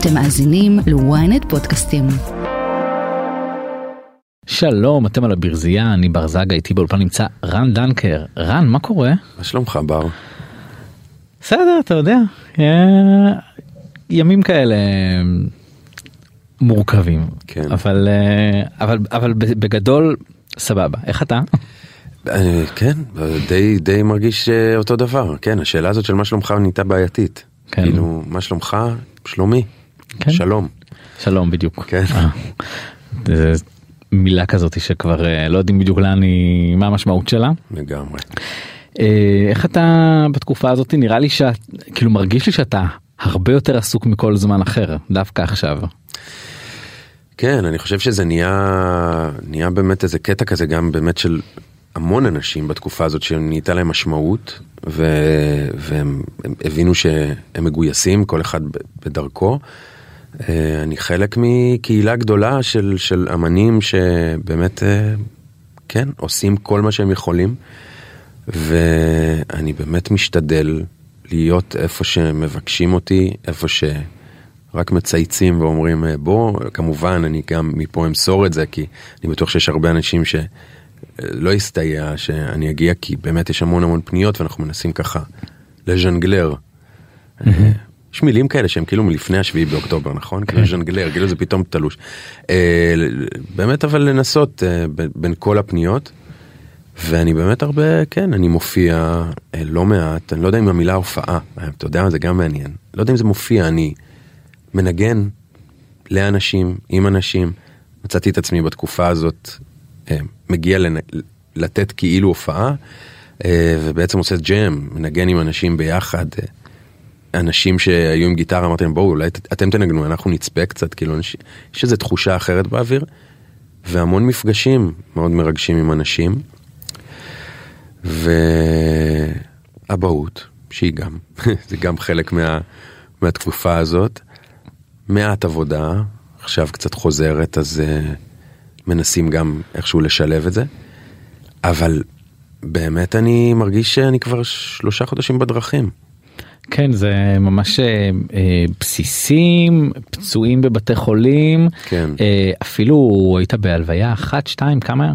אתם מאזינים ל-ynet פודקאסטים. שלום, אתם על הברזייה, אני בר זגה, איתי באולפן נמצא רן דנקר. רן, מה קורה? מה שלומך בר? בסדר, אתה יודע, אה, ימים כאלה מורכבים, כן. אבל, אה, אבל, אבל בגדול סבבה, איך אתה? אה, כן, די, די מרגיש אותו דבר, כן, השאלה הזאת של מה שלומך נהייתה בעייתית. כן. כאילו, מה שלומך? שלומי. כן. שלום. שלום בדיוק. כן. אה, מילה כזאת שכבר אה, לא יודעים בדיוק לאן היא, מה המשמעות שלה. לגמרי. אה, איך אתה בתקופה הזאת נראה לי שאת כאילו מרגיש לי שאתה הרבה יותר עסוק מכל זמן אחר דווקא עכשיו. כן, אני חושב שזה נהיה, נהיה באמת איזה קטע כזה גם באמת של המון אנשים בתקופה הזאת שנהייתה להם משמעות, ו, והם הם הבינו שהם מגויסים, כל אחד בדרכו. אה, אני חלק מקהילה גדולה של, של אמנים שבאמת, אה, כן, עושים כל מה שהם יכולים, ואני באמת משתדל להיות איפה שמבקשים אותי, איפה ש... רק מצייצים ואומרים אה, בוא, כמובן אני גם מפה אמסור את זה כי אני בטוח שיש הרבה אנשים שלא יסתייע שאני אגיע כי באמת יש המון המון פניות ואנחנו מנסים ככה לז'נגלר. אה, יש מילים כאלה שהם כאילו מלפני השביעי באוקטובר נכון? כאילו ז'נגלר, כאילו זה פתאום תלוש. אה, באמת אבל לנסות אה, בין כל הפניות. ואני באמת הרבה, כן, אני מופיע אה, לא מעט, אני לא יודע אם המילה הופעה, אתה יודע, זה גם מעניין. לא יודע אם זה מופיע, אני מנגן לאנשים, עם אנשים. מצאתי את עצמי בתקופה הזאת מגיע לנ... לתת כאילו הופעה, ובעצם עושה ג'ם, מנגן עם אנשים ביחד. אנשים שהיו עם גיטרה, אמרתי להם בואו אולי אתם תנגנו, אנחנו נצפה קצת, כאילו יש איזו תחושה אחרת באוויר, והמון מפגשים מאוד מרגשים עם אנשים. ואבהות, שהיא גם, זה גם חלק מה, מהתקופה הזאת. מעט עבודה, עכשיו קצת חוזרת, אז uh, מנסים גם איכשהו לשלב את זה. אבל באמת אני מרגיש שאני כבר שלושה חודשים בדרכים. כן זה ממש אה, אה, בסיסים פצועים בבתי חולים כן. אה, אפילו היית בהלוויה אחת שתיים כמה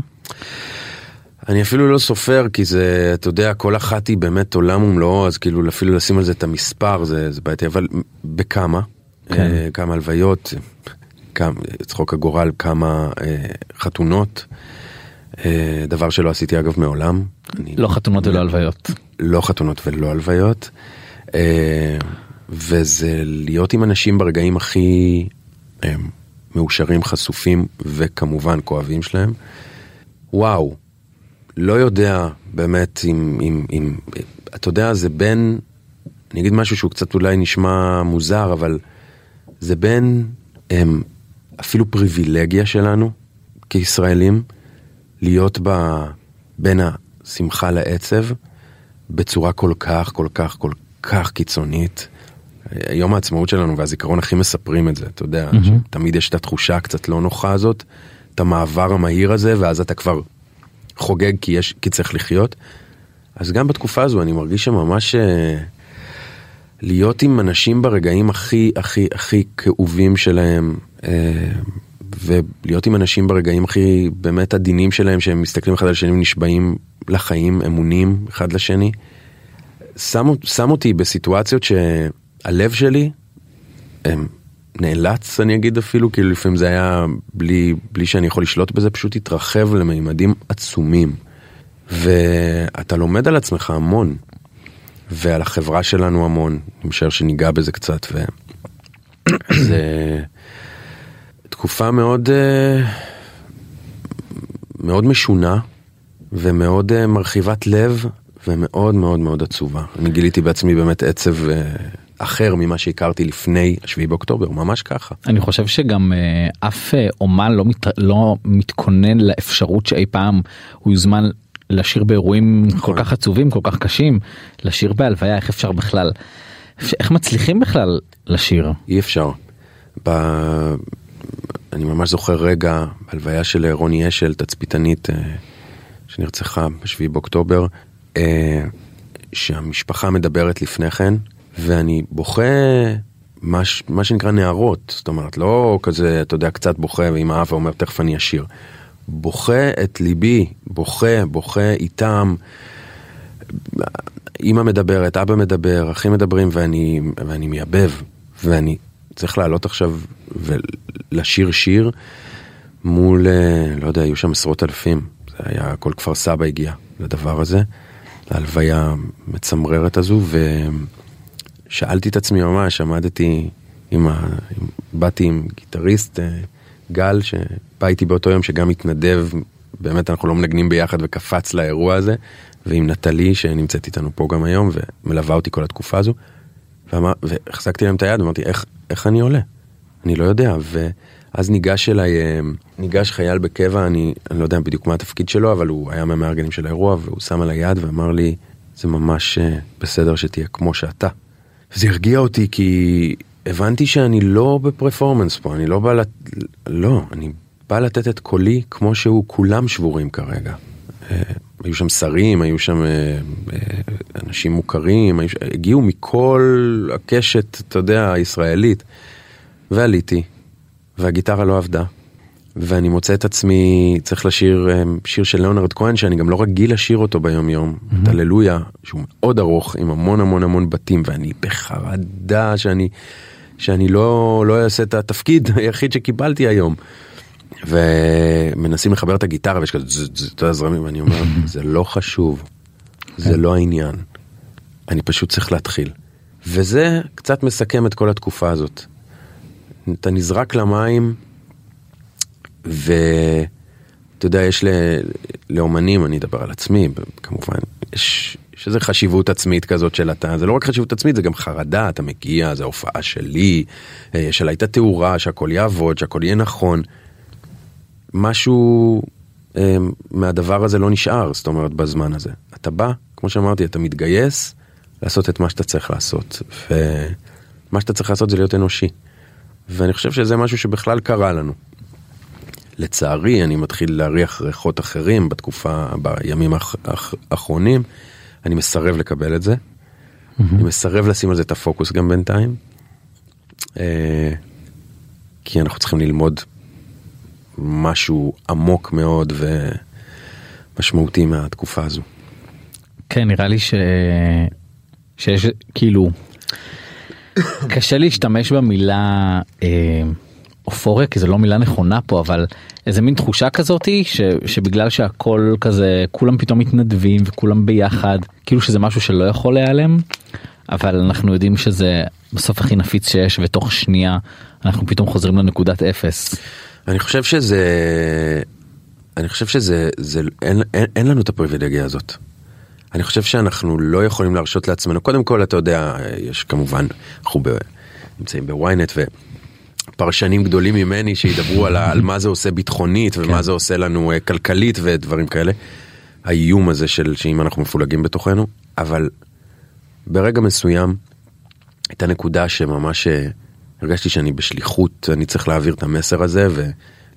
אני אפילו לא סופר כי זה, אתה יודע, כל אחת היא באמת עולם ומלואו, אז כאילו אפילו לשים על זה את המספר זה, זה בעייתי, אבל בכמה, כן. אה, כמה הלוויות, כמה, צחוק הגורל, כמה אה, חתונות, אה, דבר שלא עשיתי אגב מעולם. אני, לא חתונות ולא הלוויות. לא חתונות ולא הלוויות, וזה להיות עם אנשים ברגעים הכי אה, מאושרים, חשופים וכמובן כואבים שלהם. וואו, לא יודע באמת אם, אם, אם, אתה יודע, זה בין, אני אגיד משהו שהוא קצת אולי נשמע מוזר, אבל זה בין הם, אפילו פריבילגיה שלנו כישראלים, להיות ב, בין השמחה לעצב בצורה כל כך, כל כך, כל כך קיצונית. יום העצמאות שלנו והזיכרון הכי מספרים את זה, אתה יודע, מהמם. תמיד יש את התחושה הקצת לא נוחה הזאת, את המעבר המהיר הזה, ואז אתה כבר חוגג כי יש, כי צריך לחיות. אז גם בתקופה הזו אני מרגיש שממש אה, להיות עם אנשים ברגעים הכי הכי הכי כאובים שלהם, אה, ולהיות עם אנשים ברגעים הכי באמת עדינים שלהם, שהם מסתכלים אחד על השני ונשבעים לחיים, אמונים אחד לשני. שם, שם אותי בסיטואציות שהלב שלי הם, נאלץ, אני אגיד אפילו, כאילו לפעמים זה היה בלי, בלי שאני יכול לשלוט בזה, פשוט התרחב לממדים עצומים. ואתה לומד על עצמך המון, ועל החברה שלנו המון, אני משער שניגע בזה קצת, ו... זה תקופה מאוד, אה, מאוד משונה, ומאוד אה, מרחיבת לב, ומאוד מאוד מאוד עצובה. אני גיליתי בעצמי באמת עצב אה, אחר ממה שהכרתי לפני השביעי באוקטובר, ממש ככה. אני חושב שגם אה, אף אה, אומן לא, מת, לא מתכונן לאפשרות שאי פעם הוא יוזמן לשיר באירועים נכון. כל כך עצובים כל כך קשים לשיר בהלוויה איך אפשר בכלל איך- מצליחים בכלל לשיר אי אפשר. ב... אני ממש זוכר רגע בהלוויה של רוני אשל, תצפיתנית אה, שנרצחה ב-7 באוקטובר, שהמשפחה מדברת לפני כן, ואני בוכה מה, מה שנקרא נערות, זאת אומרת, לא כזה, אתה יודע, קצת בוכה ועם האף ואומר תכף אני אשיר. בוכה את ליבי, בוכה, בוכה איתם. אימא מדברת, אבא מדבר, אחים מדברים ואני, ואני מייבב. ואני צריך לעלות עכשיו ולשיר שיר מול, אה, לא יודע, היו שם עשרות אלפים. זה היה, כל כפר סבא הגיע לדבר הזה, להלוויה מצמררת הזו, ושאלתי את עצמי ממש, עמדתי עם ה... באתי עם גיטריסט, אה, גל, שבא איתי באותו יום, שגם התנדב, באמת אנחנו לא מנגנים ביחד וקפץ לאירוע הזה, ועם נטלי שנמצאת איתנו פה גם היום ומלווה אותי כל התקופה הזו. והחזקתי להם את היד ואמרתי איך, איך אני עולה? אני לא יודע ואז ניגש אליי אה, ניגש חייל בקבע אני, אני לא יודע בדיוק מה התפקיד שלו אבל הוא היה מהמארגנים של האירוע והוא שם עליי יד ואמר לי זה ממש אה, בסדר שתהיה כמו שאתה. זה הרגיע אותי כי הבנתי שאני לא בפרפורמנס פה אני לא בא לת... לא אני בא לתת את קולי כמו שהוא כולם שבורים כרגע. אה, היו שם שרים, היו שם אנשים מוכרים, היו, הגיעו מכל הקשת, אתה יודע, הישראלית. ועליתי, והגיטרה לא עבדה, ואני מוצא את עצמי צריך לשיר אה, שיר של ליאונרד כהן, שאני גם לא רגיל לשיר אותו ביום יום, את הללויה, שהוא מאוד ארוך, עם המון המון המון בתים, ואני בחרדה שאני, שאני לא, לא אעשה את התפקיד היחיד שקיבלתי היום. ומנסים לחבר את הגיטרה ויש כזה ז- ז- אתה יודע, זרמים ואני אומר זה לא חשוב זה לא העניין. אני פשוט צריך להתחיל. וזה קצת מסכם את כל התקופה הזאת. אתה נזרק למים ואתה יודע יש ל... לאומנים אני אדבר על עצמי כמובן יש, יש איזה חשיבות עצמית כזאת של אתה זה לא רק חשיבות עצמית זה גם חרדה אתה מגיע זה הופעה שלי אה, יש עליי את התאורה שהכל יעבוד שהכל יהיה נכון. משהו אה, מהדבר הזה לא נשאר, זאת אומרת, בזמן הזה. אתה בא, כמו שאמרתי, אתה מתגייס לעשות את מה שאתה צריך לעשות. ומה שאתה צריך לעשות זה להיות אנושי. ואני חושב שזה משהו שבכלל קרה לנו. לצערי, אני מתחיל להריח ריחות אחרים בתקופה, בימים האח- האח- האחרונים. אני מסרב לקבל את זה. אני מסרב לשים על זה את הפוקוס גם בינתיים. אה, כי אנחנו צריכים ללמוד משהו עמוק מאוד ומשמעותי מהתקופה הזו. כן נראה לי ש... שיש כאילו קשה להשתמש במילה אה, אופוריה כי זו לא מילה נכונה פה אבל איזה מין תחושה כזאתי. שבגלל שהכל כזה כולם פתאום מתנדבים וכולם ביחד כאילו שזה משהו שלא יכול להיעלם אבל אנחנו יודעים שזה בסוף הכי נפיץ שיש ותוך שנייה אנחנו פתאום חוזרים לנקודת אפס. אני חושב שזה, אני חושב שזה, זה, אין, אין, אין לנו את הפריבילגיה הזאת. אני חושב שאנחנו לא יכולים להרשות לעצמנו, קודם כל אתה יודע, יש כמובן, אנחנו ב, נמצאים בוויינט ופרשנים גדולים ממני שידברו על, על מה זה עושה ביטחונית ומה זה עושה לנו אה, כלכלית ודברים כאלה. האיום הזה של שאם אנחנו מפולגים בתוכנו, אבל ברגע מסוים הייתה נקודה שממש אה, הרגשתי שאני בשליחות, אני צריך להעביר את המסר הזה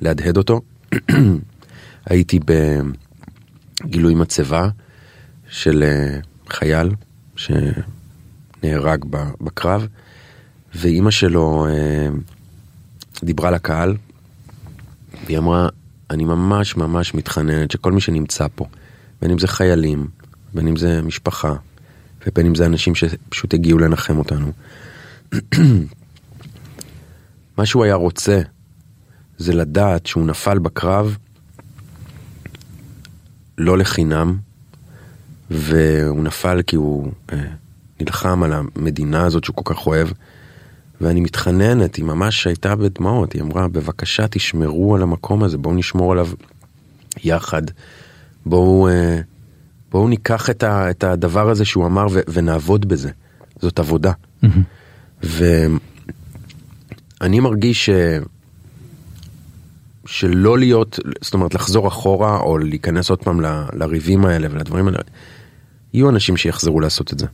ולהדהד אותו. הייתי בגילוי מצבה של אה, חייל שנהרג בקרב, ואימא שלו אה, דיברה לקהל, והיא אמרה, אני ממש ממש מתחננת שכל מי שנמצא פה, בין אם זה חיילים, בין אם זה משפחה, ובין אם זה אנשים שפשוט הגיעו לנחם אותנו, מה שהוא היה רוצה זה לדעת שהוא נפל בקרב לא לחינם, והוא נפל כי הוא אה, נלחם על המדינה הזאת שהוא כל כך אוהב, ואני מתחננת, היא ממש הייתה בדמעות, היא אמרה, בבקשה תשמרו על המקום הזה, בואו נשמור עליו יחד, בואו, אה, בואו ניקח את, ה, את הדבר הזה שהוא אמר ו, ונעבוד בזה, זאת עבודה. ואני מרגיש ש... שלא להיות, זאת אומרת לחזור אחורה או להיכנס עוד פעם ל- לריבים האלה ולדברים האלה, יהיו אנשים שיחזרו לעשות את זה.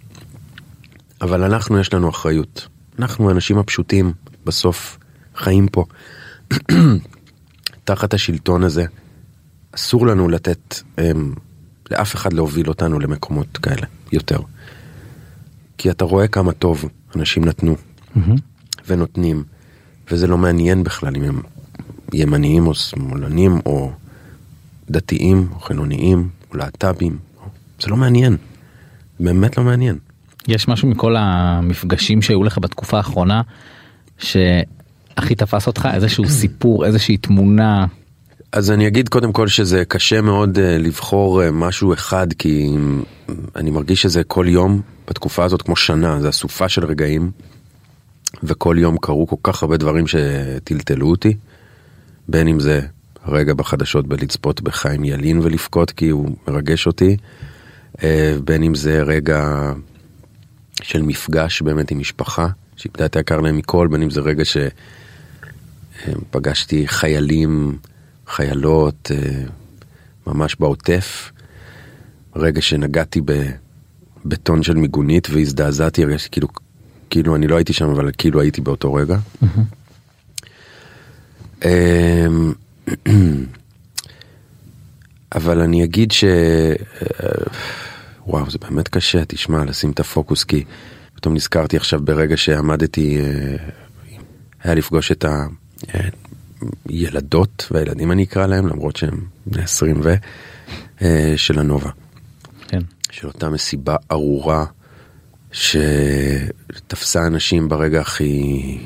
אבל אנחנו יש לנו אחריות. אנחנו האנשים הפשוטים בסוף חיים פה. תחת השלטון הזה, אסור לנו לתת um, לאף אחד להוביל אותנו למקומות כאלה יותר. כי אתה רואה כמה טוב אנשים נתנו. ונותנים, וזה לא מעניין בכלל אם הם ימניים או שמאלנים או דתיים או חילוניים או להט"בים, זה לא מעניין, באמת לא מעניין. יש משהו מכל המפגשים שהיו לך בתקופה האחרונה שהכי תפס אותך? איזשהו סיפור איזושהי תמונה? אז אני אגיד קודם כל שזה קשה מאוד uh, לבחור uh, משהו אחד כי אני מרגיש שזה כל יום בתקופה הזאת כמו שנה זה אסופה של רגעים וכל יום קרו כל כך הרבה דברים שטלטלו אותי בין אם זה רגע בחדשות בלצפות בחיים ילין ולבכות כי הוא מרגש אותי uh, בין אם זה רגע של מפגש באמת עם משפחה שאיבדה את היקר להם מכל בין אם זה רגע שפגשתי חיילים. חיילות, אה, ממש בעוטף. רגע שנגעתי בבטון של מיגונית והזדעזעתי, הרגשתי כאילו, כאילו אני לא הייתי שם, אבל כאילו הייתי באותו רגע. אמ, אבל אני אגיד ש... אה, וואו, זה באמת קשה, תשמע, לשים את הפוקוס, כי פתאום נזכרתי עכשיו ברגע שעמדתי, אה, היה לפגוש את. הילדות והילדים אני אקרא להם למרות שהם בני 20 ו... אה, של הנובה. כן. של אותה מסיבה ארורה שתפסה אנשים ברגע הכי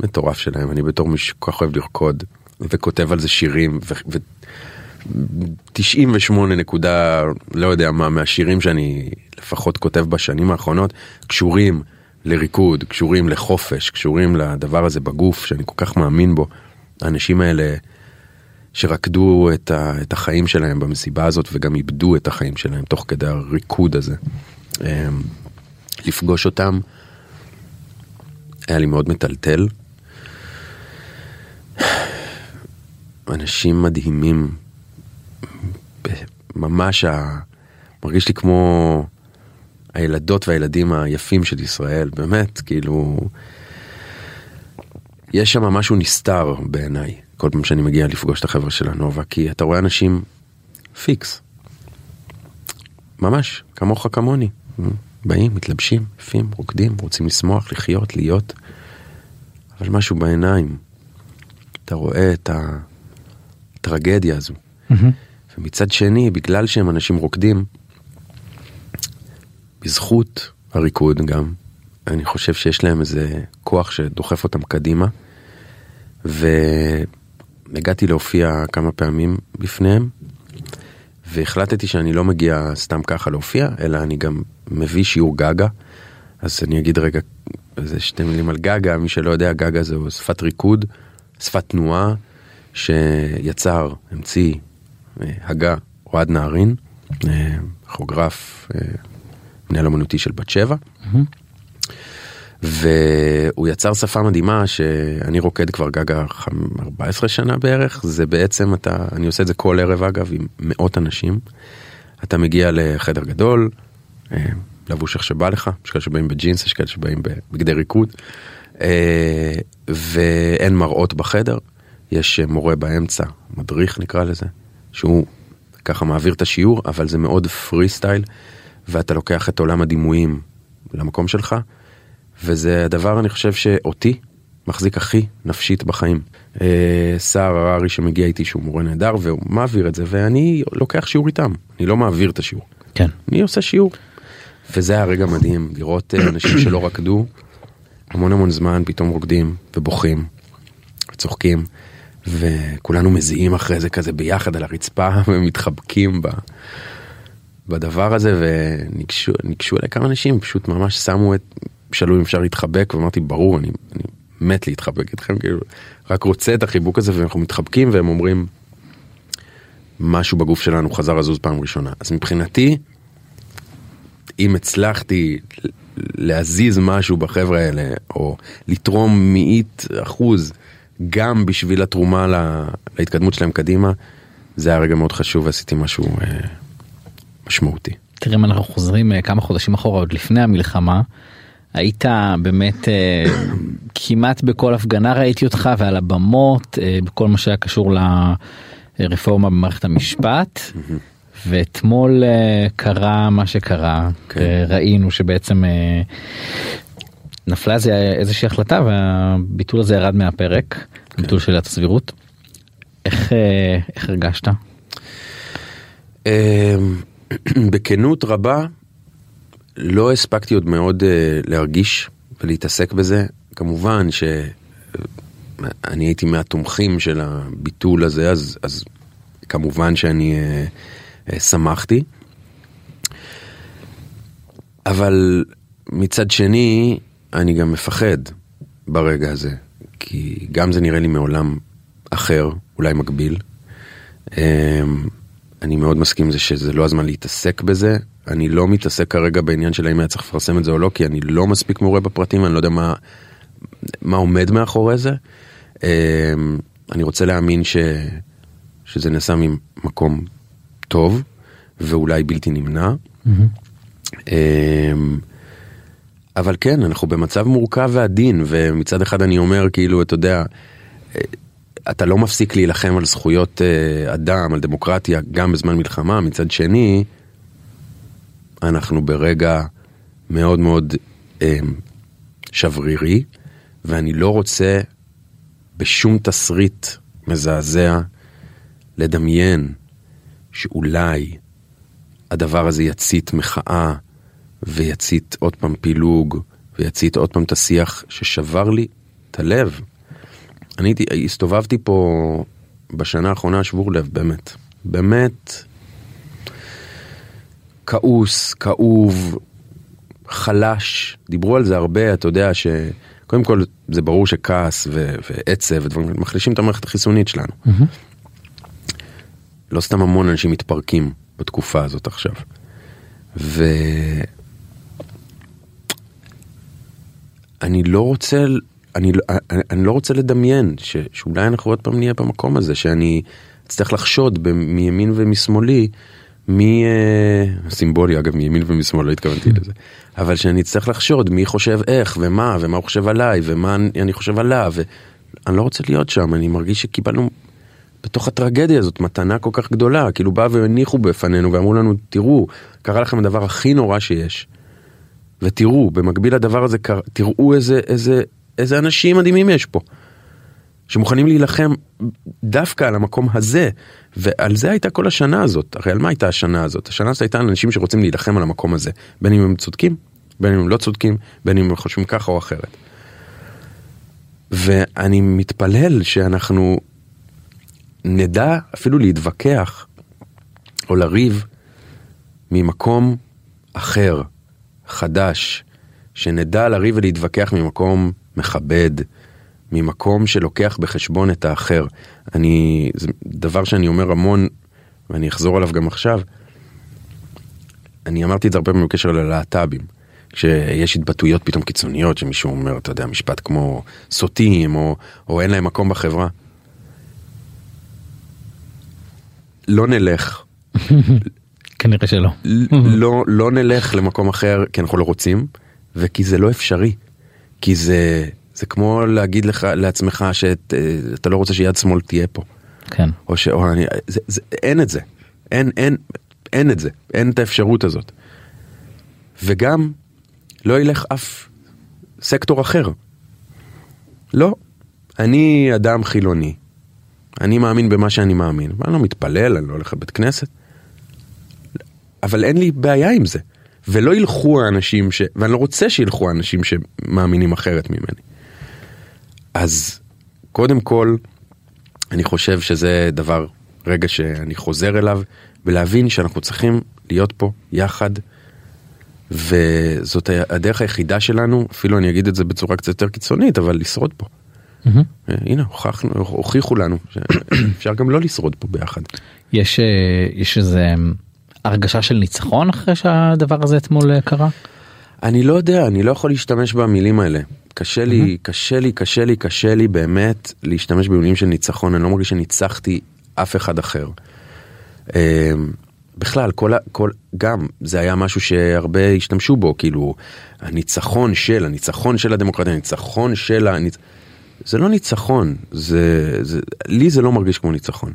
מטורף שלהם אני בתור מי שכל כך אוהב לרקוד וכותב על זה שירים. ו... 98 נקודה לא יודע מה מהשירים שאני לפחות כותב בשנים האחרונות קשורים לריקוד קשורים לחופש קשורים לדבר הזה בגוף שאני כל כך מאמין בו האנשים האלה שרקדו את, ה, את החיים שלהם במסיבה הזאת וגם איבדו את החיים שלהם תוך כדי הריקוד הזה. אמ, לפגוש אותם היה לי מאוד מטלטל. אנשים מדהימים, ממש ה... מרגיש לי כמו הילדות והילדים היפים של ישראל, באמת, כאילו, יש שם משהו נסתר בעיניי, כל פעם שאני מגיע לפגוש את החבר'ה של הנובה, כי אתה רואה אנשים פיקס. ממש, כמוך כמוני. באים, מתלבשים, יפים, רוקדים, רוצים לשמוח, לחיות, להיות. אבל משהו בעיניים. אתה רואה את הטרגדיה הזו. Mm-hmm. ומצד שני, בגלל שהם אנשים רוקדים, בזכות הריקוד גם, אני חושב שיש להם איזה כוח שדוחף אותם קדימה. והגעתי להופיע כמה פעמים בפניהם, והחלטתי שאני לא מגיע סתם ככה להופיע, אלא אני גם מביא שיעור גגה. אז אני אגיד רגע איזה שתי מילים על גגה, מי שלא יודע, גגה זו שפת ריקוד, שפת תנועה, שיצר, המציא, אה, הגה אוהד נהרין, אה, כוריאוגרף, אה, מנהל אמנותי של בת שבע. והוא יצר שפה מדהימה שאני רוקד כבר גג 14 שנה בערך זה בעצם אתה אני עושה את זה כל ערב אגב עם מאות אנשים. אתה מגיע לחדר גדול לבוש איך שבא לך יש כאלה שבאים בג'ינס יש כאלה שבאים בבגדי ריקוד אה, ואין מראות בחדר יש מורה באמצע מדריך נקרא לזה שהוא ככה מעביר את השיעור אבל זה מאוד פרי סטייל ואתה לוקח את עולם הדימויים למקום שלך. וזה הדבר אני חושב שאותי מחזיק הכי נפשית בחיים. אה, סער הררי שמגיע איתי שהוא מורה נהדר והוא מעביר את זה ואני לוקח שיעור איתם אני לא מעביר את השיעור. כן. אני עושה שיעור. וזה היה רגע מדהים לראות אה, אנשים שלא רקדו המון המון זמן פתאום רוקדים ובוכים וצוחקים וכולנו מזיעים אחרי זה כזה ביחד על הרצפה ומתחבקים ב... בדבר הזה וניגשו אליי כמה אנשים פשוט ממש שמו את שאלו אם אפשר להתחבק ואמרתי ברור אני, אני מת להתחבק איתכם כאילו רק רוצה את החיבוק הזה ואנחנו מתחבקים והם אומרים משהו בגוף שלנו חזר לזוז פעם ראשונה אז מבחינתי אם הצלחתי להזיז משהו בחברה האלה או לתרום מאית אחוז גם בשביל התרומה לה, להתקדמות שלהם קדימה זה היה רגע מאוד חשוב ועשיתי משהו אה, משמעותי. תראה אם אנחנו חוזרים אה, כמה חודשים אחורה עוד לפני המלחמה היית באמת אה, כמעט בכל הפגנה ראיתי אותך ועל הבמות אה, בכל מה שהיה קשור לרפורמה במערכת המשפט. ואתמול אה, קרה מה שקרה כן. ראינו שבעצם נפלה איזה איזושהי החלטה והביטול הזה ירד מהפרק, ביטול של עילת הסבירות. איך אה, איך הרגשת? אמ, בכנות רבה, לא הספקתי עוד מאוד אה, להרגיש ולהתעסק בזה. כמובן שאני הייתי מהתומכים של הביטול הזה, אז, אז כמובן שאני אה, אה, שמחתי. אבל מצד שני, אני גם מפחד ברגע הזה, כי גם זה נראה לי מעולם אחר, אולי מקביל. אמ, אני מאוד מסכים עם זה שזה לא הזמן להתעסק בזה. אני לא מתעסק כרגע בעניין של האם היה צריך לפרסם את זה או לא, כי אני לא מספיק מעורה בפרטים, אני לא יודע מה, מה עומד מאחורי זה. אמ, אני רוצה להאמין ש, שזה נעשה ממקום טוב, ואולי בלתי נמנע. אמ, אבל כן, אנחנו במצב מורכב ועדין, ומצד אחד אני אומר, כאילו, אתה יודע, אתה לא מפסיק להילחם על זכויות אה, אדם, על דמוקרטיה, גם בזמן מלחמה, מצד שני, אנחנו ברגע מאוד מאוד אה, שברירי, ואני לא רוצה בשום תסריט מזעזע לדמיין שאולי הדבר הזה יצית מחאה ויצית עוד פעם פילוג ויצית עוד פעם את השיח ששבר לי את הלב. אני הסתובבתי פה בשנה האחרונה שבור לב, באמת. באמת כעוס, כאוב, חלש. דיברו על זה הרבה, אתה יודע שקודם כל זה ברור שכעס ו- ועצב ודברים מחלישים את המערכת החיסונית שלנו. Mm-hmm. לא סתם המון אנשים מתפרקים בתקופה הזאת עכשיו. ואני לא רוצה אני, לא- אני, אני לא רוצה לדמיין ש, שאולי אנחנו עוד פעם נהיה במקום הזה, שאני אצטרך לחשוד ב, מימין ומשמאלי, מי... אה, סימבולי אגב, מימין ומשמאל, לא התכוונתי לזה. אבל שאני אצטרך לחשוד מי חושב איך ומה, ומה הוא חושב עליי, ומה אני חושב עליו. ואני לא רוצה להיות שם, אני מרגיש שקיבלנו בתוך הטרגדיה הזאת מתנה כל כך גדולה. כאילו באו והניחו בפנינו ואמרו לנו, תראו, קרה לכם הדבר הכי נורא שיש. ותראו, במקביל לדבר הזה, תראו איזה, איזה, איזה אנשים מדהימים יש פה. שמוכנים להילחם דווקא על המקום הזה, ועל זה הייתה כל השנה הזאת. הרי על מה הייתה השנה הזאת? השנה הזאת הייתה על אנשים שרוצים להילחם על המקום הזה, בין אם הם צודקים, בין אם הם לא צודקים, בין אם הם חושבים ככה או אחרת. ואני מתפלל שאנחנו נדע אפילו להתווכח או לריב ממקום אחר, חדש, שנדע לריב ולהתווכח ממקום מכבד, ממקום שלוקח בחשבון את האחר. אני, זה דבר שאני אומר המון, ואני אחזור עליו גם עכשיו. אני אמרתי את זה הרבה פעמים בקשר ללהט"בים. כשיש התבטאויות פתאום קיצוניות שמישהו אומר, אתה יודע, משפט כמו סוטים, או, או אין להם מקום בחברה. לא נלך. כנראה שלא. לא, לא נלך למקום אחר כי אנחנו לא רוצים, וכי זה לא אפשרי. כי זה, זה כמו להגיד לך, לעצמך שאתה אה, לא רוצה שיד שמאל תהיה פה. כן. או ש... או אני, זה, זה, אין את זה. אין, אין, אין את זה. אין את האפשרות הזאת. וגם לא ילך אף סקטור אחר. לא. אני אדם חילוני. אני מאמין במה שאני מאמין. אני לא מתפלל, אני לא הולך לבית כנסת. אבל אין לי בעיה עם זה. ולא ילכו האנשים ש... ואני לא רוצה שילכו האנשים שמאמינים אחרת ממני. אז קודם כל, אני חושב שזה דבר, רגע שאני חוזר אליו, ולהבין שאנחנו צריכים להיות פה יחד, וזאת הדרך היחידה שלנו, אפילו אני אגיד את זה בצורה קצת יותר קיצונית, אבל לשרוד פה. Mm-hmm. הנה, הוכחנו, הוכיחו לנו שאפשר גם לא לשרוד פה ביחד. יש, אה, יש איזה הרגשה של ניצחון אחרי שהדבר הזה אתמול אה, קרה? אני לא יודע, אני לא יכול להשתמש במילים האלה. קשה לי. קשה לי, קשה לי, קשה לי באמת להשתמש במילים של ניצחון, אני לא מרגיש שניצחתי אף אחד אחר. אמ, בכלל, כל, כל, גם זה היה משהו שהרבה השתמשו בו, כאילו, הניצחון של, הניצחון של הדמוקרטיה, הניצחון של ה... זה לא ניצחון, זה, זה, לי זה לא מרגיש כמו ניצחון.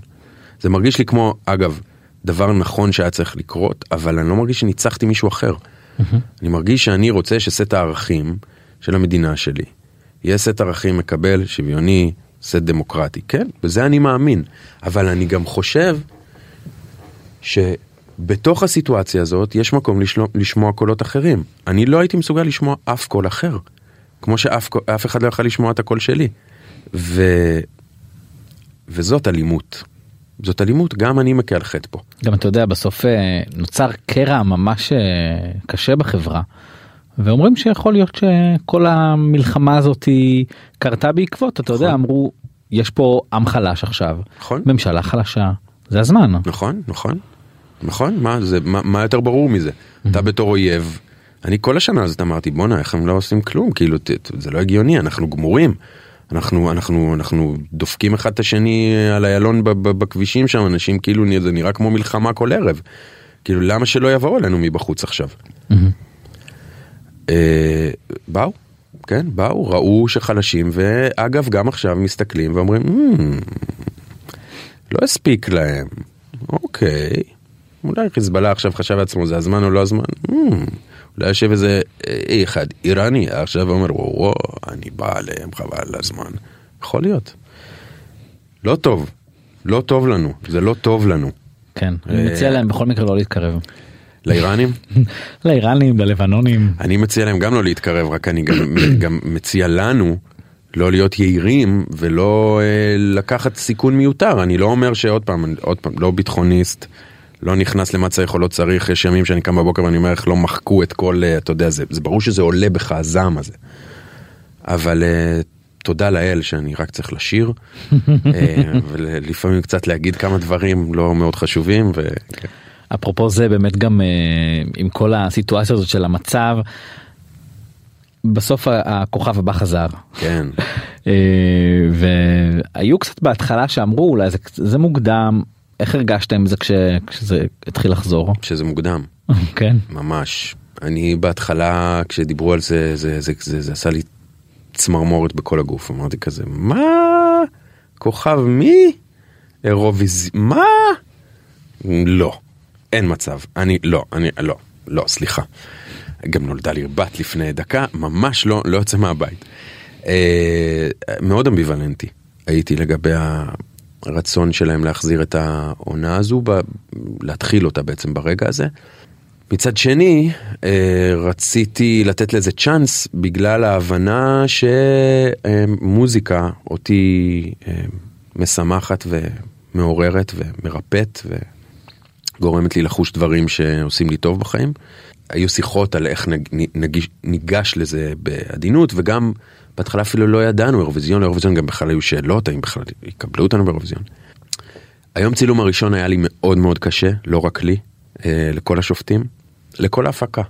זה מרגיש לי כמו, אגב, דבר נכון שהיה צריך לקרות, אבל אני לא מרגיש שניצחתי מישהו אחר. Mm-hmm. אני מרגיש שאני רוצה שסט הערכים של המדינה שלי יהיה סט ערכים מקבל, שוויוני, סט דמוקרטי. כן, בזה אני מאמין. אבל אני גם חושב שבתוך הסיטואציה הזאת יש מקום לשלוע, לשמוע קולות אחרים. אני לא הייתי מסוגל לשמוע אף קול אחר. כמו שאף אף אחד לא יכול לשמוע את הקול שלי. ו... וזאת אלימות. זאת אלימות, גם אני מכה על חטא פה. גם אתה יודע בסוף אה, נוצר קרע ממש אה, קשה בחברה. ואומרים שיכול להיות שכל המלחמה הזאת קרתה בעקבות אתה יודע נכון. אמרו יש פה עם חלש עכשיו נכון. ממשלה חלשה זה הזמן נכון, נכון, נכון, מה, זה, מה, מה יותר ברור מזה? אתה בתור אויב, אני כל השנה הזאת אמרתי, בואנה, איך הם לא עושים כלום, כאילו, זה לא הגיוני, אנחנו גמורים. אנחנו, אנחנו, אנחנו דופקים אחד את השני על איילון בכבישים שם, אנשים כאילו, זה נראה כמו מלחמה כל ערב. כאילו, למה שלא יבואו אלינו מבחוץ עכשיו? אה, באו, כן, באו, ראו שחלשים, ואגב, גם עכשיו מסתכלים ואומרים, "Hmm, לא הספיק להם, אוקיי, אולי חיזבאללה עכשיו חשב לעצמו, זה הזמן או לא הזמן? יושב איזה אה, אחד איראני עכשיו ואומר, וואו, אני בא עליהם, חבל על הזמן. יכול להיות. לא טוב, לא טוב לנו, זה לא טוב לנו. כן אני מציע להם בכל מקרה לא להתקרב. לאיראנים? לאיראנים ללבנונים אני מציע להם גם לא להתקרב, רק אני גם, גם מציע לנו לא להיות יהירים ולא אה, לקחת סיכון מיותר. אני לא אומר שעוד פעם, עוד פעם, לא ביטחוניסט, לא נכנס למה צריך או לא צריך, יש ימים שאני קם בבוקר ואני אומר איך לא מחקו את כל, אה, אתה יודע, זה, זה ברור שזה עולה בך הזעם הזה. אבל אה, תודה לאל שאני רק צריך לשיר, אה, ולפעמים קצת להגיד כמה דברים לא מאוד חשובים. ו... אפרופו זה באמת גם עם כל הסיטואציה הזאת של המצב. בסוף הכוכב הבא חזר. כן, והיו קצת בהתחלה שאמרו אולי זה, זה מוקדם איך הרגשתם עם זה כש, כשזה התחיל לחזור שזה מוקדם. כן ממש. אני בהתחלה כשדיברו על זה זה זה זה, זה עשה לי צמרמורת בכל הגוף אמרתי כזה מה כוכב מי אירוויז מה לא אין מצב אני לא אני לא לא סליחה. גם נולדה לי בת לפני דקה ממש לא לא יוצא מהבית. אה, מאוד אמביוולנטי הייתי לגבי הרצון שלהם להחזיר את העונה הזו ב, להתחיל אותה בעצם ברגע הזה. מצד שני, אה, רציתי לתת לזה צ'אנס בגלל ההבנה שמוזיקה אותי אה, משמחת ומעוררת ומרפאת וגורמת לי לחוש דברים שעושים לי טוב בחיים. היו שיחות על איך נג, נגיש, ניגש לזה בעדינות וגם בהתחלה אפילו לא ידענו אירוויזיון, לאירוויזיון גם בכלל היו שאלות האם בכלל יקבלו אותנו באירוויזיון. היום צילום הראשון היה לי מאוד מאוד קשה, לא רק לי, אה, לכל השופטים, לכל ההפקה.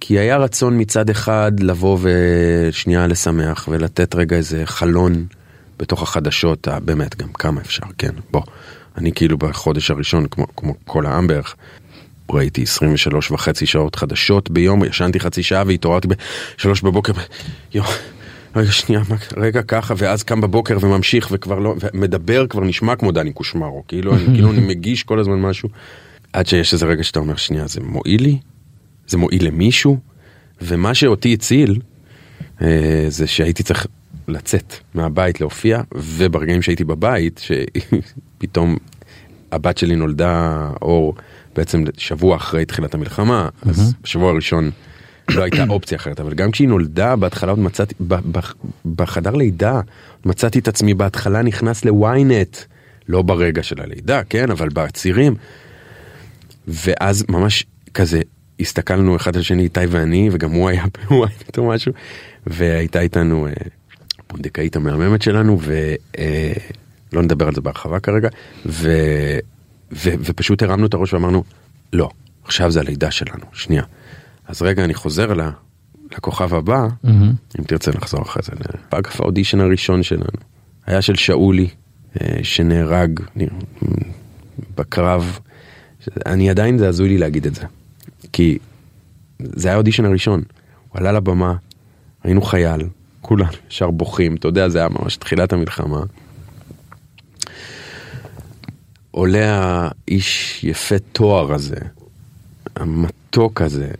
כי היה רצון מצד אחד לבוא ושנייה לשמח ולתת רגע איזה חלון בתוך החדשות, אה, באמת גם כמה אפשר, כן, בוא. אני כאילו בחודש הראשון, כמו, כמו כל העם בערך, ראיתי 23 וחצי שעות חדשות ביום, ישנתי חצי שעה והתעוררתי בשלוש בבוקר, יואו. רגע שנייה, רגע ככה, ואז קם בבוקר וממשיך וכבר לא, ומדבר כבר נשמע כמו דני קושמרו, כאילו אני, כאילו אני מגיש כל הזמן משהו, עד שיש איזה רגע שאתה אומר, שנייה, זה מועיל לי? זה מועיל למישהו? ומה שאותי הציל, אה, זה שהייתי צריך לצאת מהבית להופיע, וברגעים שהייתי בבית, שפתאום הבת שלי נולדה, אור, בעצם שבוע אחרי תחילת המלחמה, אז בשבוע הראשון לא הייתה אופציה אחרת, אבל גם כשהיא נולדה, בהתחלה עוד מצאתי, בחדר לידה, מצאתי את עצמי בהתחלה נכנס לוויינט, לא ברגע של הלידה, כן, אבל בצירים. ואז ממש כזה הסתכלנו אחד על שני איתי ואני וגם הוא היה בוויינט או משהו והייתה איתנו אה, פונדקאית המהממת שלנו ולא נדבר על זה בהרחבה כרגע ו, ו, ופשוט הרמנו את הראש ואמרנו לא עכשיו זה הלידה שלנו שנייה אז רגע אני חוזר ל, לכוכב הבא אם תרצה לחזור אחרי זה אגב האודישן הראשון שלנו היה של שאולי אה, שנהרג בקרב אני עדיין זה הזוי לי להגיד את זה. כי זה היה האודישן הראשון. הוא עלה לבמה, היינו חייל, כולנו ישר בוכים, אתה יודע, זה היה ממש תחילת המלחמה. עולה האיש יפה תואר הזה, המתוק הזה,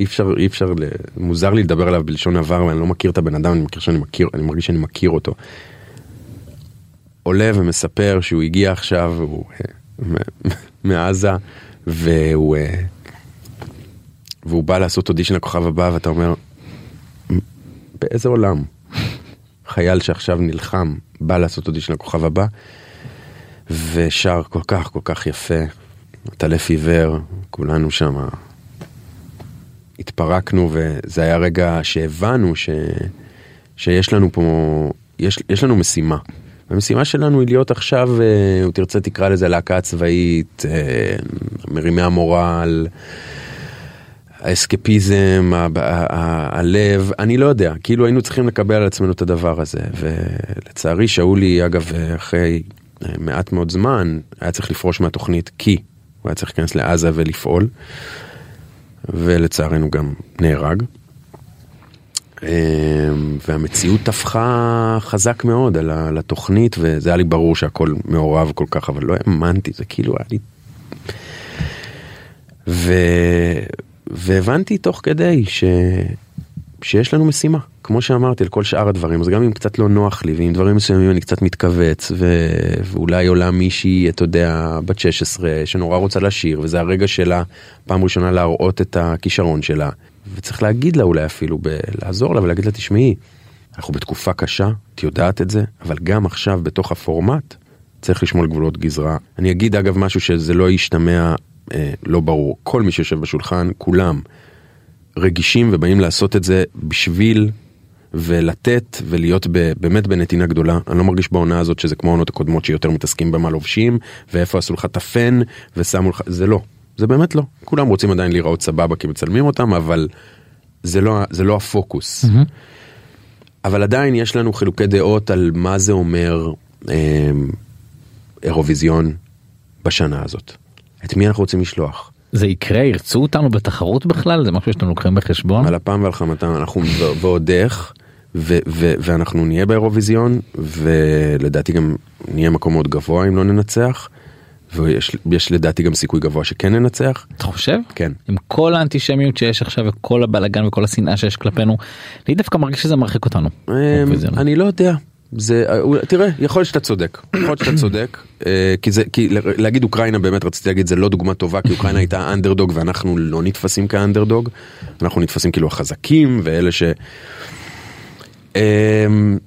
אי אפשר, אי אפשר, מוזר לי לדבר עליו בלשון עבר ואני לא מכיר את הבן אדם, אני מכיר שאני מכיר, אני מרגיש שאני מכיר אותו. עולה ומספר שהוא הגיע עכשיו, הוא אה, מעזה, והוא, אה, והוא בא לעשות אודישן לכוכב הבא ואתה אומר, באיזה עולם חייל שעכשיו נלחם בא לעשות אודישן לכוכב הבא ושר כל כך כל כך יפה, טלף עיוור, כולנו שם התפרקנו וזה היה רגע שהבנו ש... שיש לנו פה, יש, יש לנו משימה. המשימה שלנו היא להיות עכשיו, אה, אם תרצה תקרא לזה להקה צבאית, אה, מרימי המורל, האסקפיזם, הלב, אני לא יודע, כאילו היינו צריכים לקבל על עצמנו את הדבר הזה. ולצערי שאולי, אגב, אחרי אה, מעט מאוד זמן, היה צריך לפרוש מהתוכנית כי הוא היה צריך להיכנס לעזה ולפעול, ולצערנו גם נהרג. אה, והמציאות טפחה חזק מאוד על התוכנית, וזה היה לי ברור שהכל מעורב כל כך, אבל לא האמנתי, זה כאילו היה לי... ו... והבנתי תוך כדי ש... שיש לנו משימה, כמו שאמרתי, על כל שאר הדברים, אז גם אם קצת לא נוח לי, ועם דברים מסוימים אני קצת מתכווץ, ו... ואולי עולה מישהי, אתה יודע, בת 16, שנורא רוצה לשיר, וזה הרגע שלה, פעם ראשונה להראות את הכישרון שלה, וצריך להגיד לה אולי אפילו, ב... לעזור לה ולהגיד לה, תשמעי, אנחנו בתקופה קשה, את יודעת את זה, אבל גם עכשיו בתוך הפורמט, צריך לשמור על גבולות גזרה. אני אגיד אגב משהו שזה לא ישתמע אה, לא ברור, כל מי שיושב בשולחן, כולם רגישים ובאים לעשות את זה בשביל ולתת ולהיות ב, באמת בנתינה גדולה. אני לא מרגיש בעונה הזאת שזה כמו העונות הקודמות שיותר מתעסקים במה לובשים ואיפה עשו לך את הפן ושמו לך, זה לא, זה באמת לא. כולם רוצים עדיין להיראות סבבה כי מצלמים אותם, אבל זה לא, זה לא הפוקוס. אבל עדיין יש לנו חילוקי דעות על מה זה אומר אה, אירוויזיון בשנה הזאת. את מי אנחנו רוצים לשלוח? זה יקרה ירצו אותנו בתחרות בכלל זה משהו שאתם לוקחים בחשבון על אפם ועל חמתם אנחנו ועוד איך ו- ו- ואנחנו נהיה באירוויזיון ולדעתי גם נהיה מקום מאוד גבוה אם לא ננצח ויש יש לדעתי גם סיכוי גבוה שכן ננצח. אתה חושב כן. עם כל האנטישמיות שיש עכשיו וכל הבלאגן וכל השנאה שיש כלפינו אני דווקא מרגיש שזה מרחיק אותנו. אמ. אני לא יודע. זה תראה יכול להיות שאתה צודק יכול להיות שאתה צודק אה, כי זה כי להגיד אוקראינה באמת רציתי להגיד זה לא דוגמה טובה כי אוקראינה הייתה אנדרדוג ואנחנו לא נתפסים כאנדרדוג אנחנו נתפסים כאילו החזקים ואלה ש... אמ,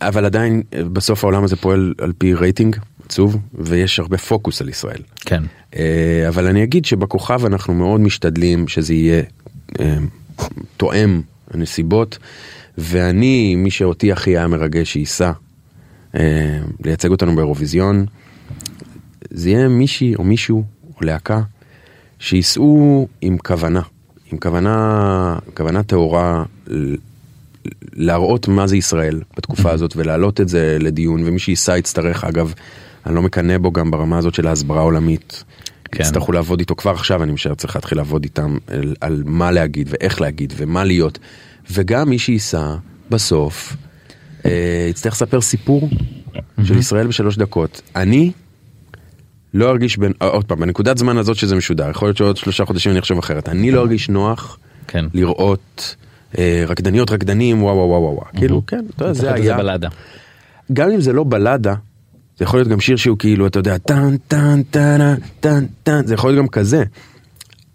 אבל עדיין בסוף העולם הזה פועל על פי רייטינג עצוב ויש הרבה פוקוס על ישראל. כן. אה, אבל אני אגיד שבכוכב אנחנו מאוד משתדלים שזה יהיה אה, תואם הנסיבות ואני מי שאותי הכי היה מרגש שייסע אה, לייצג אותנו באירוויזיון זה יהיה מישהי או מישהו או להקה שייסעו עם כוונה עם כוונה כוונה טהורה להראות מה זה ישראל בתקופה הזאת ולהעלות את זה לדיון ומי שייסע יצטרך אגב אני לא מקנא בו גם ברמה הזאת של ההסברה העולמית. כן. יצטרכו לעבוד איתו כבר עכשיו אני משער צריך להתחיל לעבוד איתם על, על מה להגיד ואיך להגיד ומה להיות וגם מי שייסע בסוף אה, יצטרך לספר סיפור של ישראל בשלוש דקות אני לא ארגיש בין אה, עוד פעם בנקודת זמן הזאת שזה משודר יכול להיות שעוד שלושה חודשים אני אחשוב אחרת אני לא ארגיש נוח כן. לראות רקדניות רקדנים וואו וואו וואו וואו כאילו כן זה היה בלאדה. גם אם זה לא בלדה, זה יכול להיות גם שיר שהוא כאילו, אתה יודע, טן טן טן טן טן, זה יכול להיות גם כזה.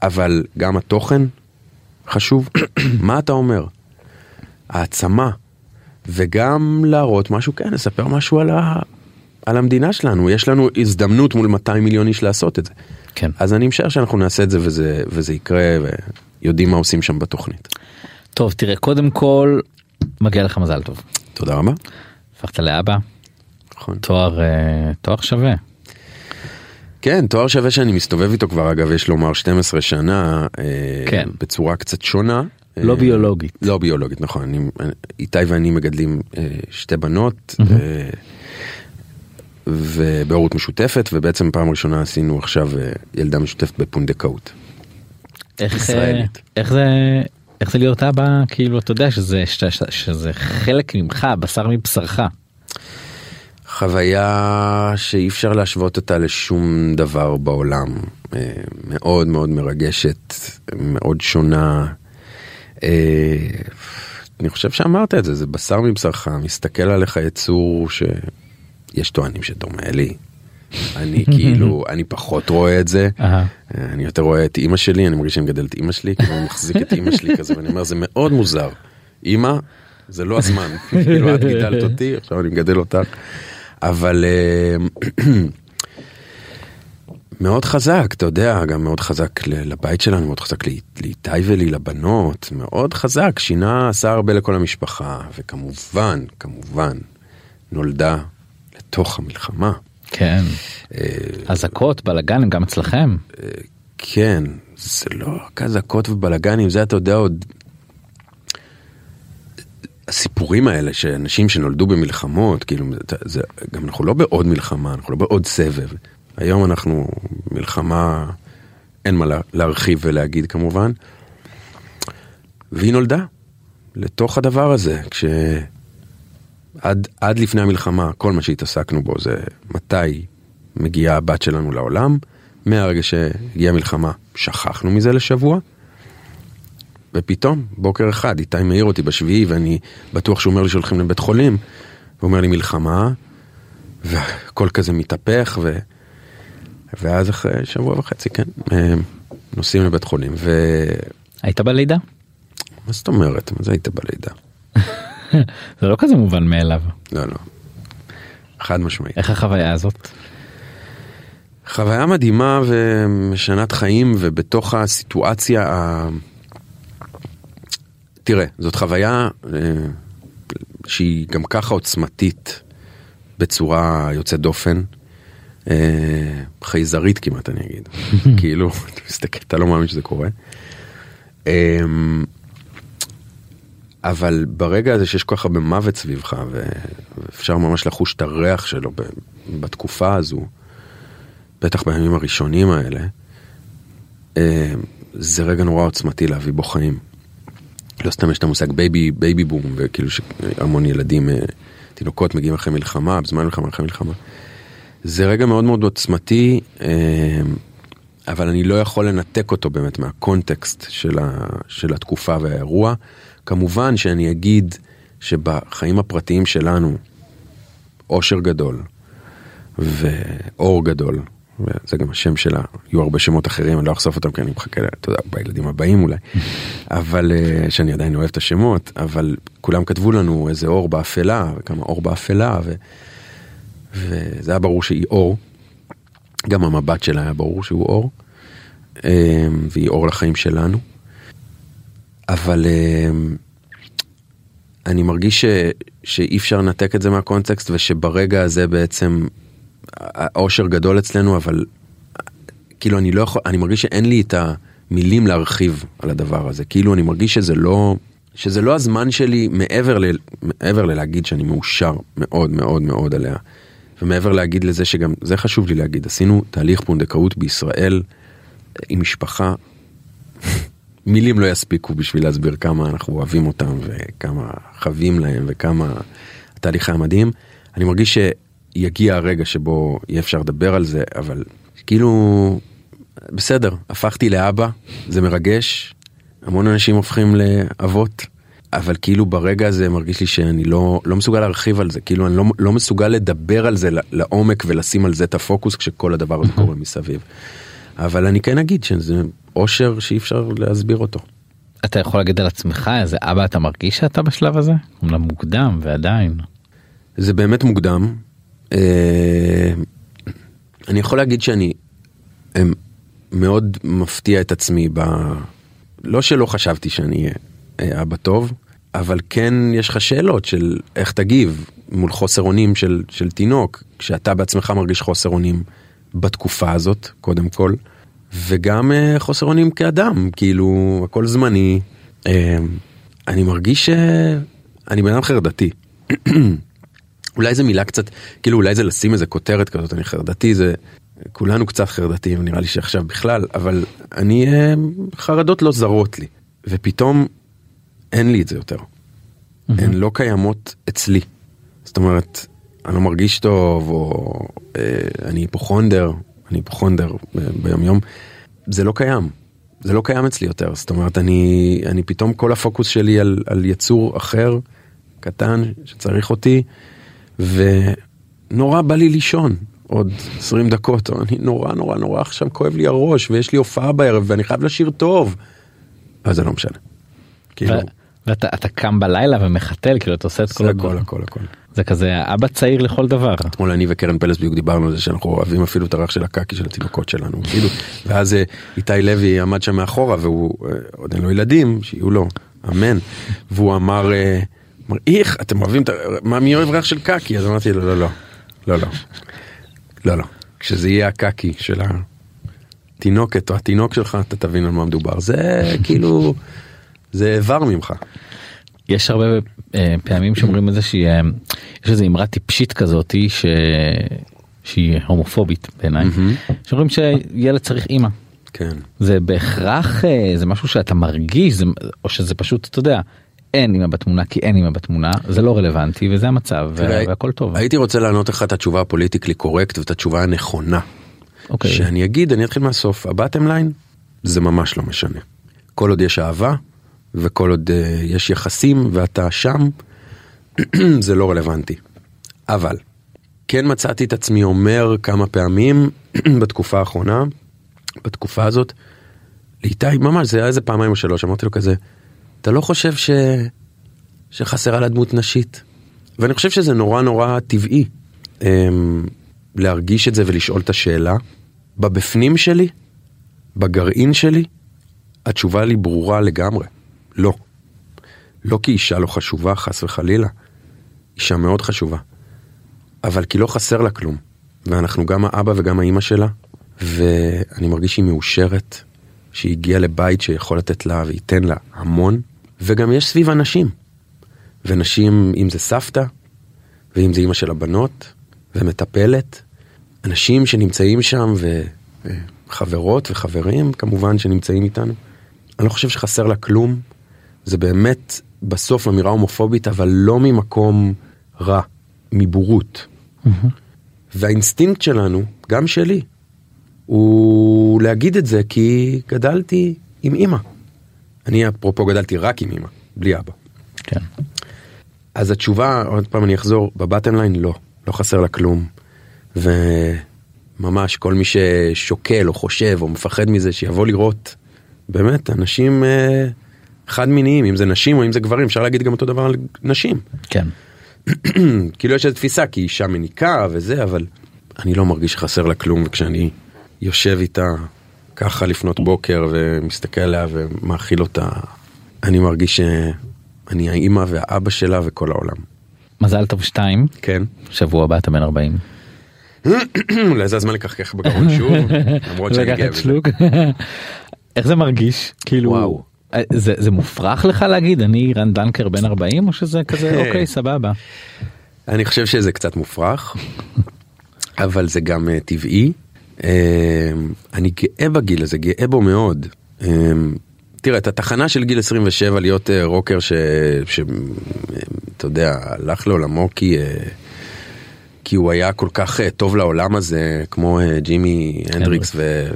אבל גם התוכן חשוב. מה אתה אומר? העצמה. וגם להראות משהו, כן, לספר משהו על, ה... על המדינה שלנו. יש לנו הזדמנות מול 200 מיליון איש לעשות את זה. כן. אז אני משער שאנחנו נעשה את זה וזה, וזה יקרה, ויודעים מה עושים שם בתוכנית. טוב תראה קודם כל מגיע לך מזל טוב. תודה רבה. הפכת לאבא נכון. תואר אה, תואר שווה. כן, תואר שווה שאני מסתובב איתו כבר, אגב, יש לומר 12 שנה, אה, כן. בצורה קצת שונה. לא אה, ביולוגית. לא ביולוגית, נכון. אני, איתי ואני מגדלים אה, שתי בנות, אה, ובהורות משותפת, ובעצם פעם ראשונה עשינו עכשיו אה, ילדה משותפת בפונדקאות. איך ישראלית. אה, איך זה איך זה להיות אבא כאילו אתה יודע שזה שזה, שזה חלק ממך בשר מבשרך. חוויה שאי אפשר להשוות אותה לשום דבר בעולם. אה, מאוד מאוד מרגשת, מאוד שונה. אה, אני חושב שאמרת את זה, זה בשר מבשרך, מסתכל עליך יצור שיש טוענים שדומה לי. אני כאילו, אני פחות רואה את זה. אני יותר רואה את אימא שלי, אני מרגיש שאני מגדל את אימא שלי, כאילו אני מחזיק את אימא שלי כזה, ואני אומר, זה מאוד מוזר. אימא, זה לא הזמן, כאילו את גידלת אותי, עכשיו אני מגדל אותך. אבל אה, מאוד חזק, אתה יודע, גם מאוד חזק לבית שלנו, מאוד חזק לאי- לאיתי ולי, לבנות, מאוד חזק, שינה, עשה הרבה לכל המשפחה, וכמובן, כמובן, נולדה לתוך המלחמה. כן. אה, אזעקות, בלאגנים, גם אצלכם. כן, זה לא רק אזעקות ובלאגנים, זה אתה יודע עוד... הסיפורים האלה שאנשים שנולדו במלחמות, כאילו, זה, זה, גם אנחנו לא בעוד מלחמה, אנחנו לא בעוד סבב. היום אנחנו מלחמה, אין מה לה, להרחיב ולהגיד כמובן. והיא נולדה לתוך הדבר הזה, כשעד עד לפני המלחמה, כל מה שהתעסקנו בו זה מתי מגיעה הבת שלנו לעולם. מהרגע שהגיעה המלחמה, שכחנו מזה לשבוע. ופתאום, בוקר אחד, איתי מעיר אותי בשביעי, ואני בטוח שהוא אומר לי שהולכים לבית חולים. הוא אומר לי מלחמה, והכל כזה מתהפך, ו... ואז אחרי שבוע וחצי, כן, אה, נוסעים לבית חולים. ומה היית בלידה? זאת אומרת? מה זה היית בלידה? זה לא כזה מובן מאליו. לא, לא. חד משמעית. איך החוויה הזאת? חוויה מדהימה ומשנת חיים ובתוך הסיטואציה ה... תראה, זאת חוויה אה, שהיא גם ככה עוצמתית בצורה יוצאת דופן. אה, חייזרית כמעט אני אגיד. כאילו, אתה מסתכל, אתה לא מאמין שזה קורה. אבל ברגע הזה שיש כל כך הרבה מוות סביבך ואפשר ממש לחוש את הריח שלו בתקופה הזו, בטח בימים הראשונים האלה, אה, זה רגע נורא עוצמתי להביא בו חיים. לא סתם יש את המושג baby, baby boom, וכאילו שהמון ילדים, אה, תינוקות מגיעים אחרי מלחמה, בזמן מלחמה, אחרי מלחמה. זה רגע מאוד מאוד עוצמתי, אה, אבל אני לא יכול לנתק אותו באמת מהקונטקסט של, ה, של התקופה והאירוע. כמובן שאני אגיד שבחיים הפרטיים שלנו, אושר גדול ואור גדול, וזה גם השם שלה, יהיו הרבה שמות אחרים, אני לא אחשוף אותם כי אני מחכה, אתה יודע, בילדים הבאים אולי, אבל אה, שאני עדיין אוהב את השמות, אבל כולם כתבו לנו איזה אור באפלה, וכמה אור באפלה, ו, וזה היה ברור שהיא אור, גם המבט שלה היה ברור שהוא אור, אה, והיא אור לחיים שלנו. אבל אה, אני מרגיש ש, שאי אפשר לנתק את זה מהקונטקסט ושברגע הזה בעצם האושר גדול אצלנו אבל כאילו אני לא יכול אני מרגיש שאין לי את המילים להרחיב על הדבר הזה. כאילו אני מרגיש שזה לא שזה לא הזמן שלי מעבר ל, מעבר ללהגיד שאני מאושר מאוד מאוד מאוד עליה. ומעבר להגיד לזה שגם זה חשוב לי להגיד עשינו תהליך פונדקאות בישראל עם משפחה מילים לא יספיקו בשביל להסביר כמה אנחנו אוהבים אותם וכמה חבים להם וכמה התהליך היה מדהים. אני מרגיש שיגיע הרגע שבו יהיה אפשר לדבר על זה, אבל כאילו, בסדר, הפכתי לאבא, זה מרגש, המון אנשים הופכים לאבות, אבל כאילו ברגע הזה מרגיש לי שאני לא, לא מסוגל להרחיב על זה, כאילו אני לא, לא מסוגל לדבר על זה לעומק ולשים על זה את הפוקוס כשכל הדבר הזה קורה מסביב. אבל אני כן אגיד שזה אושר שאי אפשר להסביר אותו. אתה יכול להגיד על עצמך איזה אבא אתה מרגיש שאתה בשלב הזה? אומנם מוקדם ועדיין. זה באמת מוקדם. אה, אני יכול להגיד שאני אה, מאוד מפתיע את עצמי ב... לא שלא חשבתי שאני אהיה אבא טוב, אבל כן יש לך שאלות של איך תגיב מול חוסר אונים של, של תינוק, כשאתה בעצמך מרגיש חוסר אונים בתקופה הזאת, קודם כל. וגם uh, חוסר אונים כאדם, כאילו הכל זמני. Uh, אני מרגיש שאני בן אדם חרדתי. אולי זו מילה קצת, כאילו אולי זה לשים איזה כותרת כזאת, אני חרדתי, זה כולנו קצת חרדתיים, נראה לי שעכשיו בכלל, אבל אני, uh, חרדות לא זרות לי, ופתאום אין לי את זה יותר. הן לא קיימות אצלי. זאת אומרת, אני לא מרגיש טוב, או אה, אני היפוכונדר, אני היפוכונדר ביום יום, זה לא קיים. זה לא קיים אצלי יותר, זאת אומרת, אני, אני פתאום כל הפוקוס שלי על, על יצור אחר, קטן, שצריך אותי, ונורא בא לי לישון עוד 20 דקות, אני נורא נורא נורא עכשיו כואב לי הראש, ויש לי הופעה בערב, ואני חייב לשיר טוב. אז זה לא משנה. כאילו, ואתה אתה קם בלילה ומחתל כאילו אתה עושה את כל הדברים. הכל הכל הכל. זה כזה אבא צעיר לכל דבר. אתמול אני וקרן פלס בדיוק דיברנו על זה שאנחנו אוהבים אפילו את הריח של הקקי של התינוקות שלנו כאילו. ואז אה, איתי לוי עמד שם מאחורה והוא אה, עוד אין לו ילדים שיהיו לו. אמן. והוא אמר אה, איך אתם אוהבים את. מה מי אוהב ריח של קקי? אז אמרתי לו לא לא לא לא לא לא. כשזה יהיה הקקי של התינוקת או התינוק שלך אתה תבין על מה מדובר. זה כאילו זה איבר ממך יש הרבה אה, פעמים שאומרים איזה שהיא אה, יש איזה אמרה טיפשית כזאתי ש... שהיא הומופובית בעיניי שאומרים שילד צריך אימא. כן זה בהכרח אה, זה משהו שאתה מרגיש זה, או שזה פשוט אתה יודע אין אימא בתמונה כי אין אימא בתמונה זה לא רלוונטי וזה המצב תראה, והכל טוב. הייתי רוצה לענות לך את התשובה הפוליטיקלי קורקט ואת התשובה הנכונה. אוקיי. שאני אגיד, אני אתחיל מהסוף, הבטם ליין זה ממש לא משנה. כל עוד יש אהבה וכל עוד uh, יש יחסים ואתה שם, זה לא רלוונטי. אבל כן מצאתי את עצמי אומר כמה פעמים בתקופה האחרונה, בתקופה הזאת, לאיתי ממש זה היה איזה פעמיים או שלוש, אמרתי לו כזה, אתה לא חושב ש... שחסרה לה דמות נשית? ואני חושב שזה נורא נורא טבעי אמ, להרגיש את זה ולשאול את השאלה. בבפנים שלי, בגרעין שלי, התשובה לי ברורה לגמרי, לא. לא כי אישה לא חשובה, חס וחלילה. אישה מאוד חשובה. אבל כי לא חסר לה כלום. ואנחנו גם האבא וגם האימא שלה, ואני מרגיש שהיא מאושרת, שהיא הגיעה לבית שיכול לתת לה וייתן לה המון, וגם יש סביב אנשים. ונשים, אם זה סבתא, ואם זה אימא של הבנות, ומטפלת, אנשים שנמצאים שם, וחברות וחברים כמובן שנמצאים איתנו. אני לא חושב שחסר לה כלום, זה באמת בסוף אמירה הומופובית, אבל לא ממקום רע, מבורות. והאינסטינקט שלנו, גם שלי, הוא להגיד את זה כי גדלתי עם אימא. אני אפרופו גדלתי רק עם אימא, בלי אבא. כן. אז התשובה, עוד פעם אני אחזור, בבטם ליין לא, לא חסר לה כלום. וממש כל מי ששוקל או חושב או מפחד מזה שיבוא לראות, באמת, אנשים אה, חד מיניים, אם זה נשים או אם זה גברים, אפשר להגיד גם אותו דבר על נשים. כן. כאילו יש איזו תפיסה כי אישה מניקה וזה, אבל אני לא מרגיש שחסר לה כלום, וכשאני יושב איתה ככה לפנות בוקר ומסתכל עליה ומאכיל אותה, אני מרגיש שאני האימא והאבא שלה וכל העולם. מזל טוב שתיים כן. שבוע הבא אתה בן 40. אולי זה הזמן לקחקח בגרון שוב, למרות שאני גאה. איך זה מרגיש כאילו זה זה מופרך לך להגיד אני רן דנקר בן 40 או שזה כזה אוקיי סבבה. אני חושב שזה קצת מופרך, אבל זה גם uh, טבעי. Uh, אני גאה בגיל הזה, גאה בו מאוד. Uh, תראה, את התחנה של גיל 27 להיות uh, רוקר שאתה יודע, הלך לעולמו כי, uh, כי הוא היה כל כך uh, טוב לעולם הזה, כמו uh, ג'ימי הנדריקס ו...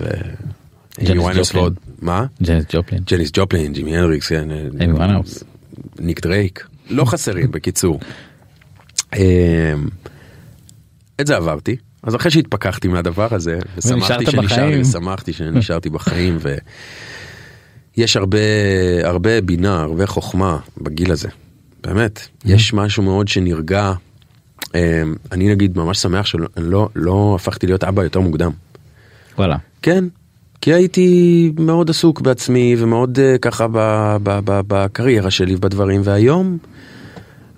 ג'ניס ג'ופלין. מה? ג'נט ג'ופלין. ג'ניס ג'ופלין, ג'ימי הנדריקס, כן. ויינהאוס. ניק דרייק. לא חסרים, בקיצור. אמ, את זה עברתי, אז אחרי שהתפכחתי מהדבר הזה, ושמחתי שנשארתי. ושמחתי שנשארתי בחיים, ויש הרבה, הרבה בינה, הרבה חוכמה בגיל הזה, באמת. יש משהו מאוד שנרגע. אמ, אני נגיד ממש שמח שלא לא, לא הפכתי להיות אבא יותר מוקדם. וואלה. כן, כי הייתי מאוד עסוק בעצמי ומאוד uh, ככה ב, ב, ב, בקריירה שלי ובדברים, והיום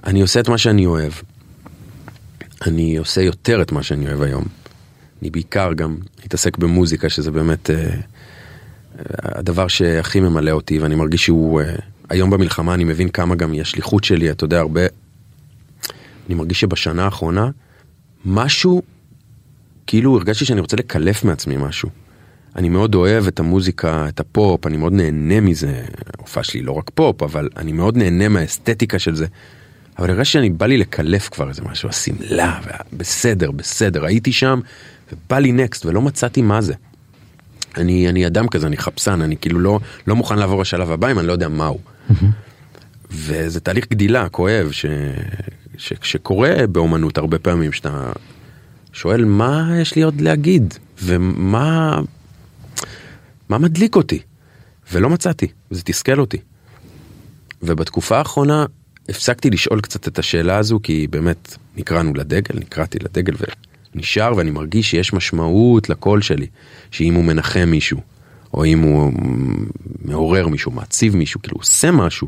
אני עושה את מה שאני אוהב. אני עושה יותר את מה שאני אוהב היום. אני בעיקר גם מתעסק במוזיקה, שזה באמת uh, הדבר שהכי ממלא אותי, ואני מרגיש שהוא, uh, היום במלחמה אני מבין כמה גם היא השליחות שלי, אתה יודע, הרבה... אני מרגיש שבשנה האחרונה, משהו, כאילו הרגשתי שאני רוצה לקלף מעצמי משהו. אני מאוד אוהב את המוזיקה, את הפופ, אני מאוד נהנה מזה. ההופעה שלי לא רק פופ, אבל אני מאוד נהנה מהאסתטיקה של זה. אבל הרגשתי שאני בא לי לקלף כבר איזה משהו, השמלה, בסדר, בסדר, הייתי שם, ובא לי next, ולא מצאתי מה זה. אני, אני אדם כזה, אני חפשן, אני כאילו לא, לא מוכן לעבור לשלב הבא אם אני לא יודע מהו. וזה תהליך גדילה כואב ש, ש, שקורה באומנות הרבה פעמים, שאתה שואל מה יש לי עוד להגיד, ומה מה מדליק אותי, ולא מצאתי, זה תסכל אותי. ובתקופה האחרונה הפסקתי לשאול קצת את השאלה הזו, כי באמת נקראנו לדגל, נקראתי לדגל ונשאר, ואני מרגיש שיש משמעות לקול שלי, שאם הוא מנחם מישהו, או אם הוא מעורר מישהו, מעציב מישהו, כאילו עושה משהו,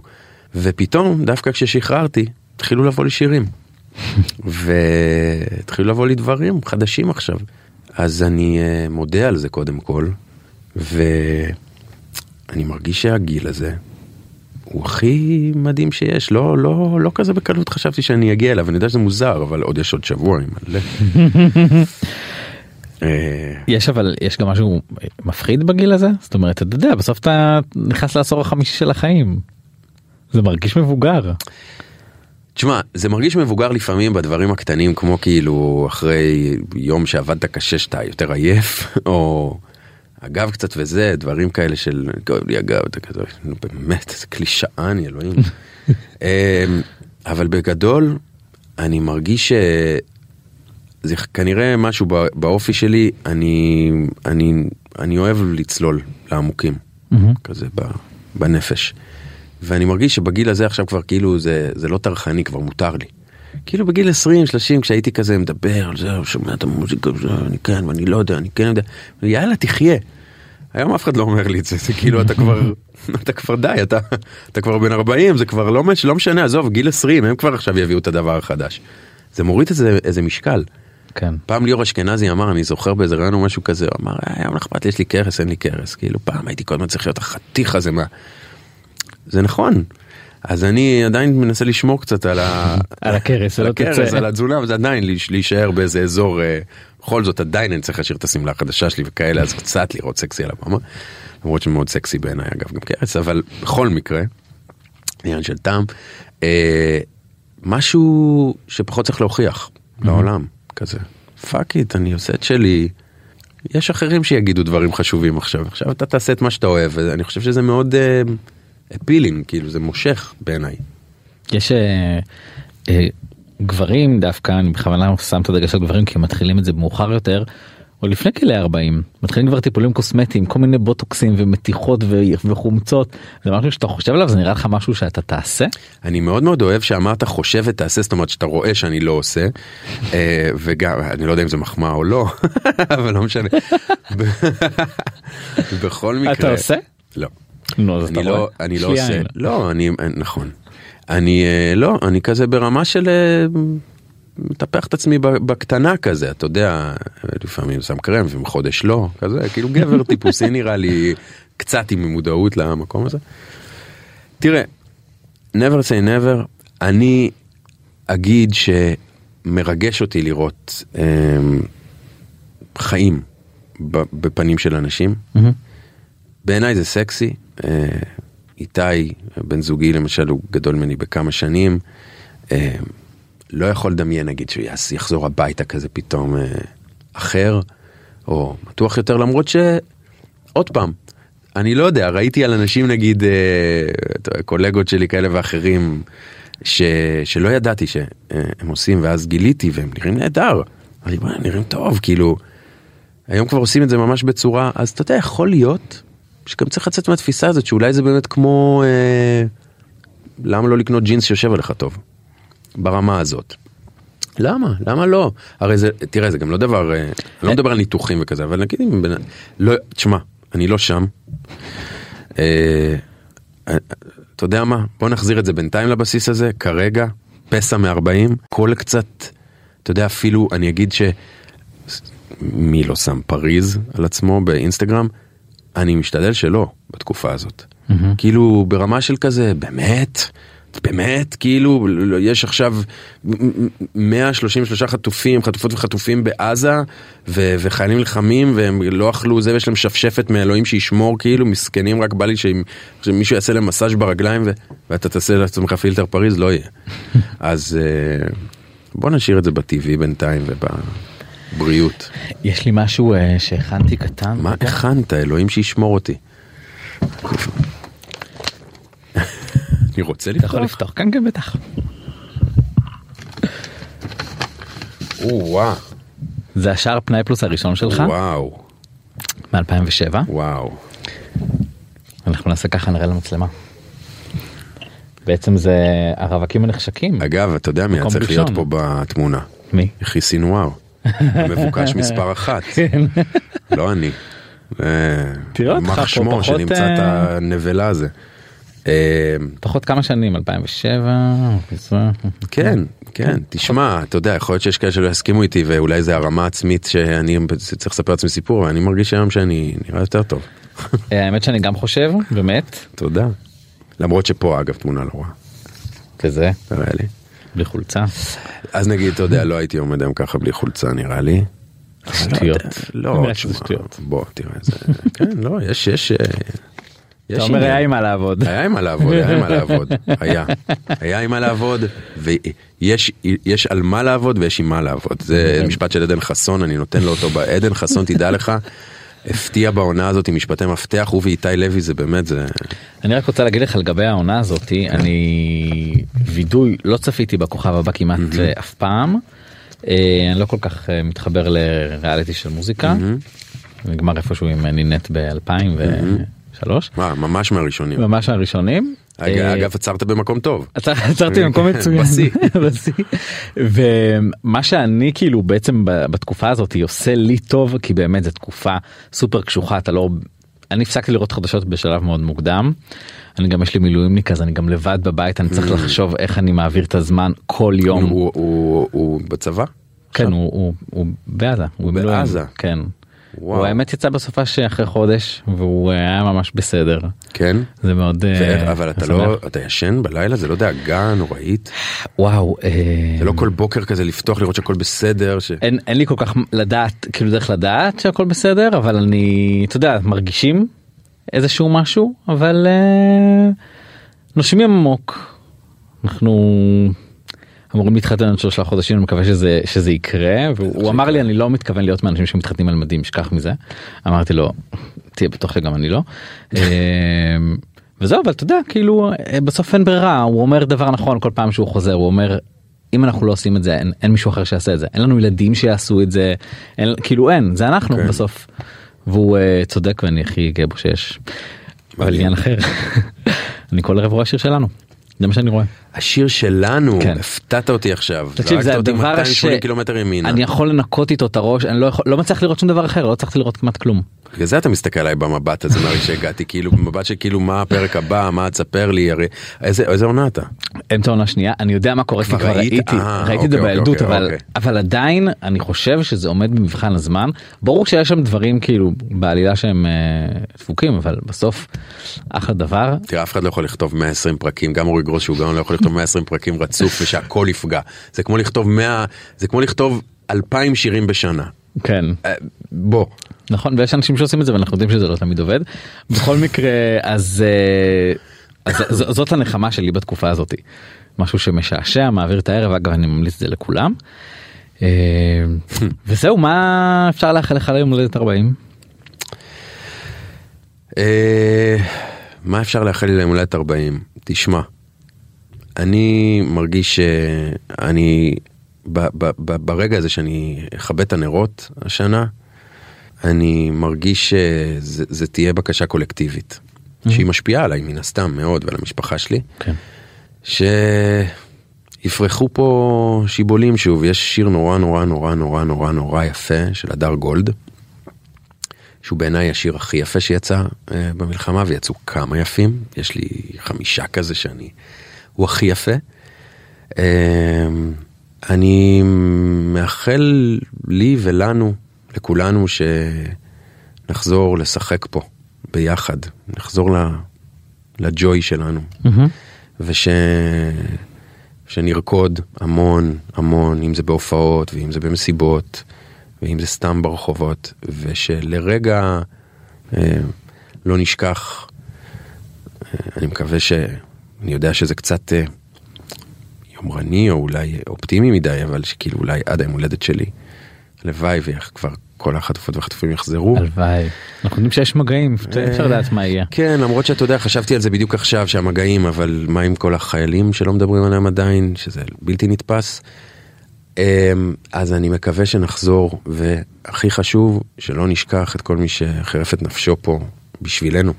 ופתאום, דווקא כששחררתי, התחילו לבוא לי שירים. והתחילו לבוא לי דברים חדשים עכשיו. אז אני אה, מודה על זה קודם כל, ואני מרגיש שהגיל הזה הוא הכי מדהים שיש, לא, לא, לא כזה בקלות חשבתי שאני אגיע אליו, אני יודע שזה מוזר, אבל עוד יש עוד שבוע, עם מלא. אה, יש אבל יש גם משהו מפחיד בגיל הזה זאת אומרת אתה יודע בסוף אתה נכנס לעשור החמישי של החיים. זה מרגיש מבוגר. תשמע, זה מרגיש מבוגר לפעמים בדברים הקטנים, כמו כאילו אחרי יום שעבדת קשה שאתה יותר עייף, או הגב קצת וזה, דברים כאלה של כואב לי הגב, אתה כזה, נו באמת, איזה קלישאה אני, אלוהים. אמ, אבל בגדול, אני מרגיש שזה כנראה משהו באופי שלי, אני, אני, אני אוהב לצלול לעמוקים, כזה בנפש. ואני מרגיש שבגיל הזה עכשיו כבר כאילו זה, זה לא טרחני, כבר מותר לי. כאילו בגיל 20, 30, כשהייתי כזה מדבר על זה, שומע את המוזיקה, זה, אני כן, ואני לא יודע, אני כן יודע, יאללה, תחיה. היום אף אחד לא אומר לי את זה, זה כאילו אתה כבר, אתה כבר די, אתה, אתה כבר בן 40, זה כבר לא, לא משנה, עזוב, גיל 20, הם כבר עכשיו יביאו את הדבר החדש. זה מוריד איזה, איזה משקל. כן. פעם ליאור אשכנזי אמר, אני זוכר באיזה רעיון או משהו כזה, הוא אמר, היום לא אכפת לי, יש לי קרס, אין לי קרס. כאילו פעם הייתי כל הזמן צריך להיות החתיך הזה מה... זה נכון. אז אני עדיין מנסה לשמור קצת על הכרס, על הכרס, על התזונה, וזה עדיין להישאר באיזה אזור, אה, בכל זאת עדיין אני צריך להשאיר את השמלה החדשה שלי וכאלה, אז קצת לראות סקסי על הבמה. למרות שמאוד סקסי בעיניי אגב גם כרס, אבל בכל מקרה, עניין של טעם, אה, משהו שפחות צריך להוכיח לעולם, כזה. fuck it, אני עושה את שלי. יש אחרים שיגידו דברים חשובים עכשיו, עכשיו אתה תעשה את מה שאתה אוהב, ואני חושב שזה מאוד... אה, appealing, כאילו זה מושך בעיניי. יש אה, אה, גברים דווקא, אני בכוונה שם את הדגש על גברים כי הם מתחילים את זה מאוחר יותר, או לפני גיל 40, מתחילים כבר טיפולים קוסמטיים, כל מיני בוטוקסים ומתיחות ו- וחומצות, זה משהו שאתה חושב עליו, זה נראה לך משהו שאתה תעשה? אני מאוד מאוד אוהב שאמרת חושב ותעשה, זאת אומרת שאתה רואה שאני לא עושה, אה, וגם, אני לא יודע אם זה מחמאה או לא, אבל לא משנה. בכל מקרה. אתה עושה? לא. נו, אז אתה לא, רואה? אני לא עושה. לא, אני, נכון. אני אה, לא, אני כזה ברמה של אה, מטפח את עצמי בקטנה כזה, אתה יודע, לפעמים שם קרם וחודש לא, כזה, כאילו גבר טיפוסי נראה לי קצת עם מודעות למקום הזה. תראה, never say never, אני אגיד שמרגש אותי לראות אה, חיים בפנים של אנשים. מהמם. בעיניי זה סקסי. אה, איתי, בן זוגי למשל, הוא גדול ממני בכמה שנים. אה, לא יכול לדמיין נגיד שהוא יחזור הביתה כזה פתאום אה, אחר, או מתוח יותר למרות שעוד פעם, אני לא יודע, ראיתי על אנשים נגיד, קולגות שלי כאלה ואחרים, ש, שלא ידעתי שהם עושים ואז גיליתי והם נראים נהדר. "וואי, הם נראים טוב, כאילו, היום כבר עושים את זה ממש בצורה, אז אתה יודע, יכול להיות שגם צריך לצאת מהתפיסה הזאת שאולי זה באמת כמו, אה, למה לא לקנות ג'ינס שיושב עליך טוב, ברמה הזאת. למה? למה לא? הרי זה, תראה, זה גם לא דבר, אה, אני לא מדבר על ניתוחים וכזה, אבל נגיד אם בן... לא, תשמע, אני לא שם. אה, אה, אתה יודע מה? בוא נחזיר את זה בינתיים לבסיס הזה, כרגע, פסע מ-40, כל קצת, אתה יודע, אפילו, אני אגיד ש... מי לא שם פריז על עצמו באינסטגרם? אני משתדל שלא בתקופה הזאת. כאילו ברמה של כזה, באמת? באמת? כאילו, יש עכשיו 133 חטופים, חטופות וחטופים בעזה, ו- וחיילים נלחמים, והם לא אכלו זה, ויש להם שפשפת מאלוהים שישמור, כאילו, מסכנים, רק בא לי שאם- שמישהו יעשה להם מסאז' ברגליים, ו- ואתה תעשה לעצמך פילטר פריז, לא יהיה. אז אה, בוא נשאיר את זה בטבעי בינתיים, וב... בריאות. יש לי משהו אה, שהכנתי קטן. מה הכנת? אלוהים שישמור אותי. אני רוצה אתה יכול לפתוח? לפתוח? כן, כן, בטח. או-אה, זה השער פנאי פלוס הראשון שלך וואו, מ-2007. וואו. אנחנו נעשה ככה נראה למצלמה. בעצם זה הרווקים הנחשקים. אגב, אתה יודע מי היה צריך להיות. פה בתמונה? מי? יחי סינואר. המבוקש מספר אחת. לא אני. אה, תראה אותך פה, שמו פחות, שנמצא את אה, הנבלה הזה. אה, פחות כמה שנים 2007. וזה- כן, כן, תשמע, אתה יודע, יכול להיות שיש כאלה שלא יסכימו איתי ואולי זה הרמה עצמית שאני צריך לספר לעצמי סיפור, אבל אני מרגיש היום שאני נראה יותר טוב. האמת שאני גם חושב באמת תודה. למרות שפה אגב תמונה לא רעה, כזה נראה לי. בלי חולצה. אז נגיד, אתה יודע, לא הייתי עומד היום ככה בלי חולצה נראה לי. שטויות. לא, שטויות. בוא תראה, זה, כן, לא, יש, יש, אה, אתה אומר. היה עם מה לעבוד. היה עם מה לעבוד, היה עם מה לעבוד, היה, היה עם מה לעבוד, ויש יש על מה לעבוד ויש עם מה לעבוד, זה משפט של עדן חסון, אני נותן לו אותו, עדן חסון תדע לך, הפתיע בעונה הזאת עם משפטי מפתח, הוא ואיתי לוי זה באמת, זה, אני רק רוצה להגיד לך לגבי העונה הזאתי אני וידוי לא צפיתי בכוכב הבא כמעט אף פעם. אה, אני לא כל כך אה, מתחבר לריאליטי של מוזיקה. נגמר איפשהו עם נינט ב-2003 מה, ממש מהראשונים. ממש הראשונים. אה, אגב, עצרת במקום טוב. עצר- עצרתי במקום מצוין. בשיא. ומה שאני כאילו בעצם בתקופה הזאת עושה לי טוב כי באמת זו תקופה סופר קשוחה אתה לא אני הפסקתי לראות חדשות בשלב מאוד מוקדם. אני גם יש לי מילואימניק אז אני גם לבד בבית אני צריך לחשוב איך אני מעביר את הזמן כל יום. הוא- בצבא? כן הוא בעזה. הוא. בעזה. כן. וואו. הוא האמת יצא בסופה שאחרי חודש והוא אה, היה ממש בסדר. כן. זה מאוד אה, ואיך- אבל אתה. לא, אתה ישן בלילה? זה לא דאגה נוראית? וואו. אה, זה לא כל בוקר כזה לפתוח לראות שהכל בסדר? ש- אין, אין לי כל כך לדעת כאילו דרך לדעת שהכל בסדר אבל אני אתה יודע מרגישים איזשהו משהו אבל אה, נושמים עמוק. אנחנו אמורים להתחתן עוד שלושה חודשים אני מקווה שזה שזה יקרה והוא אמר לי אני לא מתכוון להיות מאנשים שמתחתנים על מדים שכח מזה אמרתי לו תהיה בטוח שגם אני לא. אה, וזהו אבל אתה יודע כאילו אה, בסוף אין ברירה הוא אומר דבר נכון כל פעם שהוא חוזר הוא אומר אם אנחנו לא עושים את זה אין, אין מישהו אחר שיעשה את זה אין לנו ילדים שיעשו את זה אין, כאילו אין זה אנחנו כן. בסוף. והוא uh, צודק ואני הכי גאה בו שיש. אבל. עניין אחר אני כל ערב רואה שיר שלנו זה מה שאני רואה. השיר שלנו, כן. הפתעת אותי עכשיו. תקשיב זה הדבר 280 קילומטר ימינה. אני יכול לנקות איתו את הראש אני לא יכול לא מצליח לראות שום דבר אחר לא הצלחתי לראות כמעט כלום. בגלל זה אתה מסתכל עליי במבט הזה מהרגע שהגעתי, כאילו במבט של כאילו מה הפרק הבא, מה תספר לי, הרי איזה איזה עונה אתה? אמצע עונה שנייה אני יודע מה קורה כבר כבר ראית? ראיתי אה, ראיתי את זה אוקיי, בילדות אוקיי, אבל אוקיי. אבל עדיין אני חושב שזה עומד במבחן הזמן ברור שיש שם דברים כאילו בעלילה שהם אה, דפוקים אבל בסוף אחלה דבר תראה אף אחד לא יכול לכתוב 120 פרקים, גם אורי גרוס שהוא גאון לא יכול לכתוב 120 פרקים רצוף ושהכל יפגע. זה כמו לכתוב 100, זה כמו לכתוב 2,000 שירים בשנה. כן אה, בוא. נכון ויש אנשים שעושים את זה ואנחנו יודעים שזה לא תמיד עובד בכל מקרה אז, אה, אז ז- זאת הנחמה שלי בתקופה הזאת משהו שמשעשע מעביר את הערב אגב אני ממליץ את זה לכולם. אה, וזהו מה אפשר לאחל לך ליום הולדת 40 אה, מה אפשר לאחל לי ליום הולדת 40? תשמע, אני מרגיש שאני, ב- ב- ב- ברגע הזה שאני אכבה את הנרות השנה, אני מרגיש שזה תהיה בקשה קולקטיבית, שהיא משפיעה עליי מן הסתם מאוד ועל המשפחה שלי, כן. שיפרחו פה שיבולים שוב, יש שיר נורא נורא נורא נורא נורא נורא יפה של הדר גולד. שהוא בעיניי השיר הכי יפה שיצא אה, במלחמה ויצאו כמה יפים יש לי חמישה כזה שאני הוא הכי יפה. אה, אני מאחל לי ולנו לכולנו שנחזור לשחק פה ביחד. נחזור לג'וי שלנו. וש... שנרקוד המון המון אם זה בהופעות ואם זה במסיבות ואם זה סתם ברחובות ושלרגע אה, לא נשכח אה, אני מקווה ש... אני יודע שזה קצת אה, יומרני או אולי אופטימי מדי אבל שכאילו אולי עד היום הולדת שלי הלוואי וכבר כל החטופות והחטופים יחזרו. הלוואי. אנחנו יודעים שיש מגעים, אפשר לדעת מה יהיה. כן, למרות שאתה יודע, חשבתי על זה בדיוק עכשיו, שהמגעים, אבל מה עם כל החיילים שלא מדברים עליהם עדיין, שזה בלתי נתפס. אמ, אז אני מקווה שנחזור, והכי חשוב, שלא נשכח את כל מי שחירף את נפשו פה בשבילנו.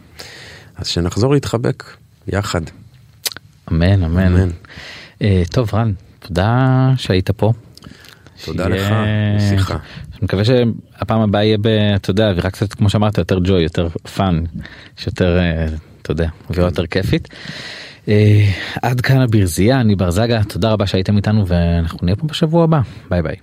אז שנחזור להתחבק, יחד. אמן, אמן. אמן. אה, טוב, רן, תודה שהיית פה. תודה שיהיה- לך, שיחה. אני מקווה שהפעם הבאה יהיה, ב- אתה יודע, אווירה קצת, כמו שאמרת, יותר ג'וי, יותר fun, שיותר, אה, אתה יודע, אווירה יותר כיפית. אה, עד כאן הברזייה, אני בר זגה, תודה רבה שהייתם איתנו ואנחנו נהיה פה בשבוע הבא, bye bye.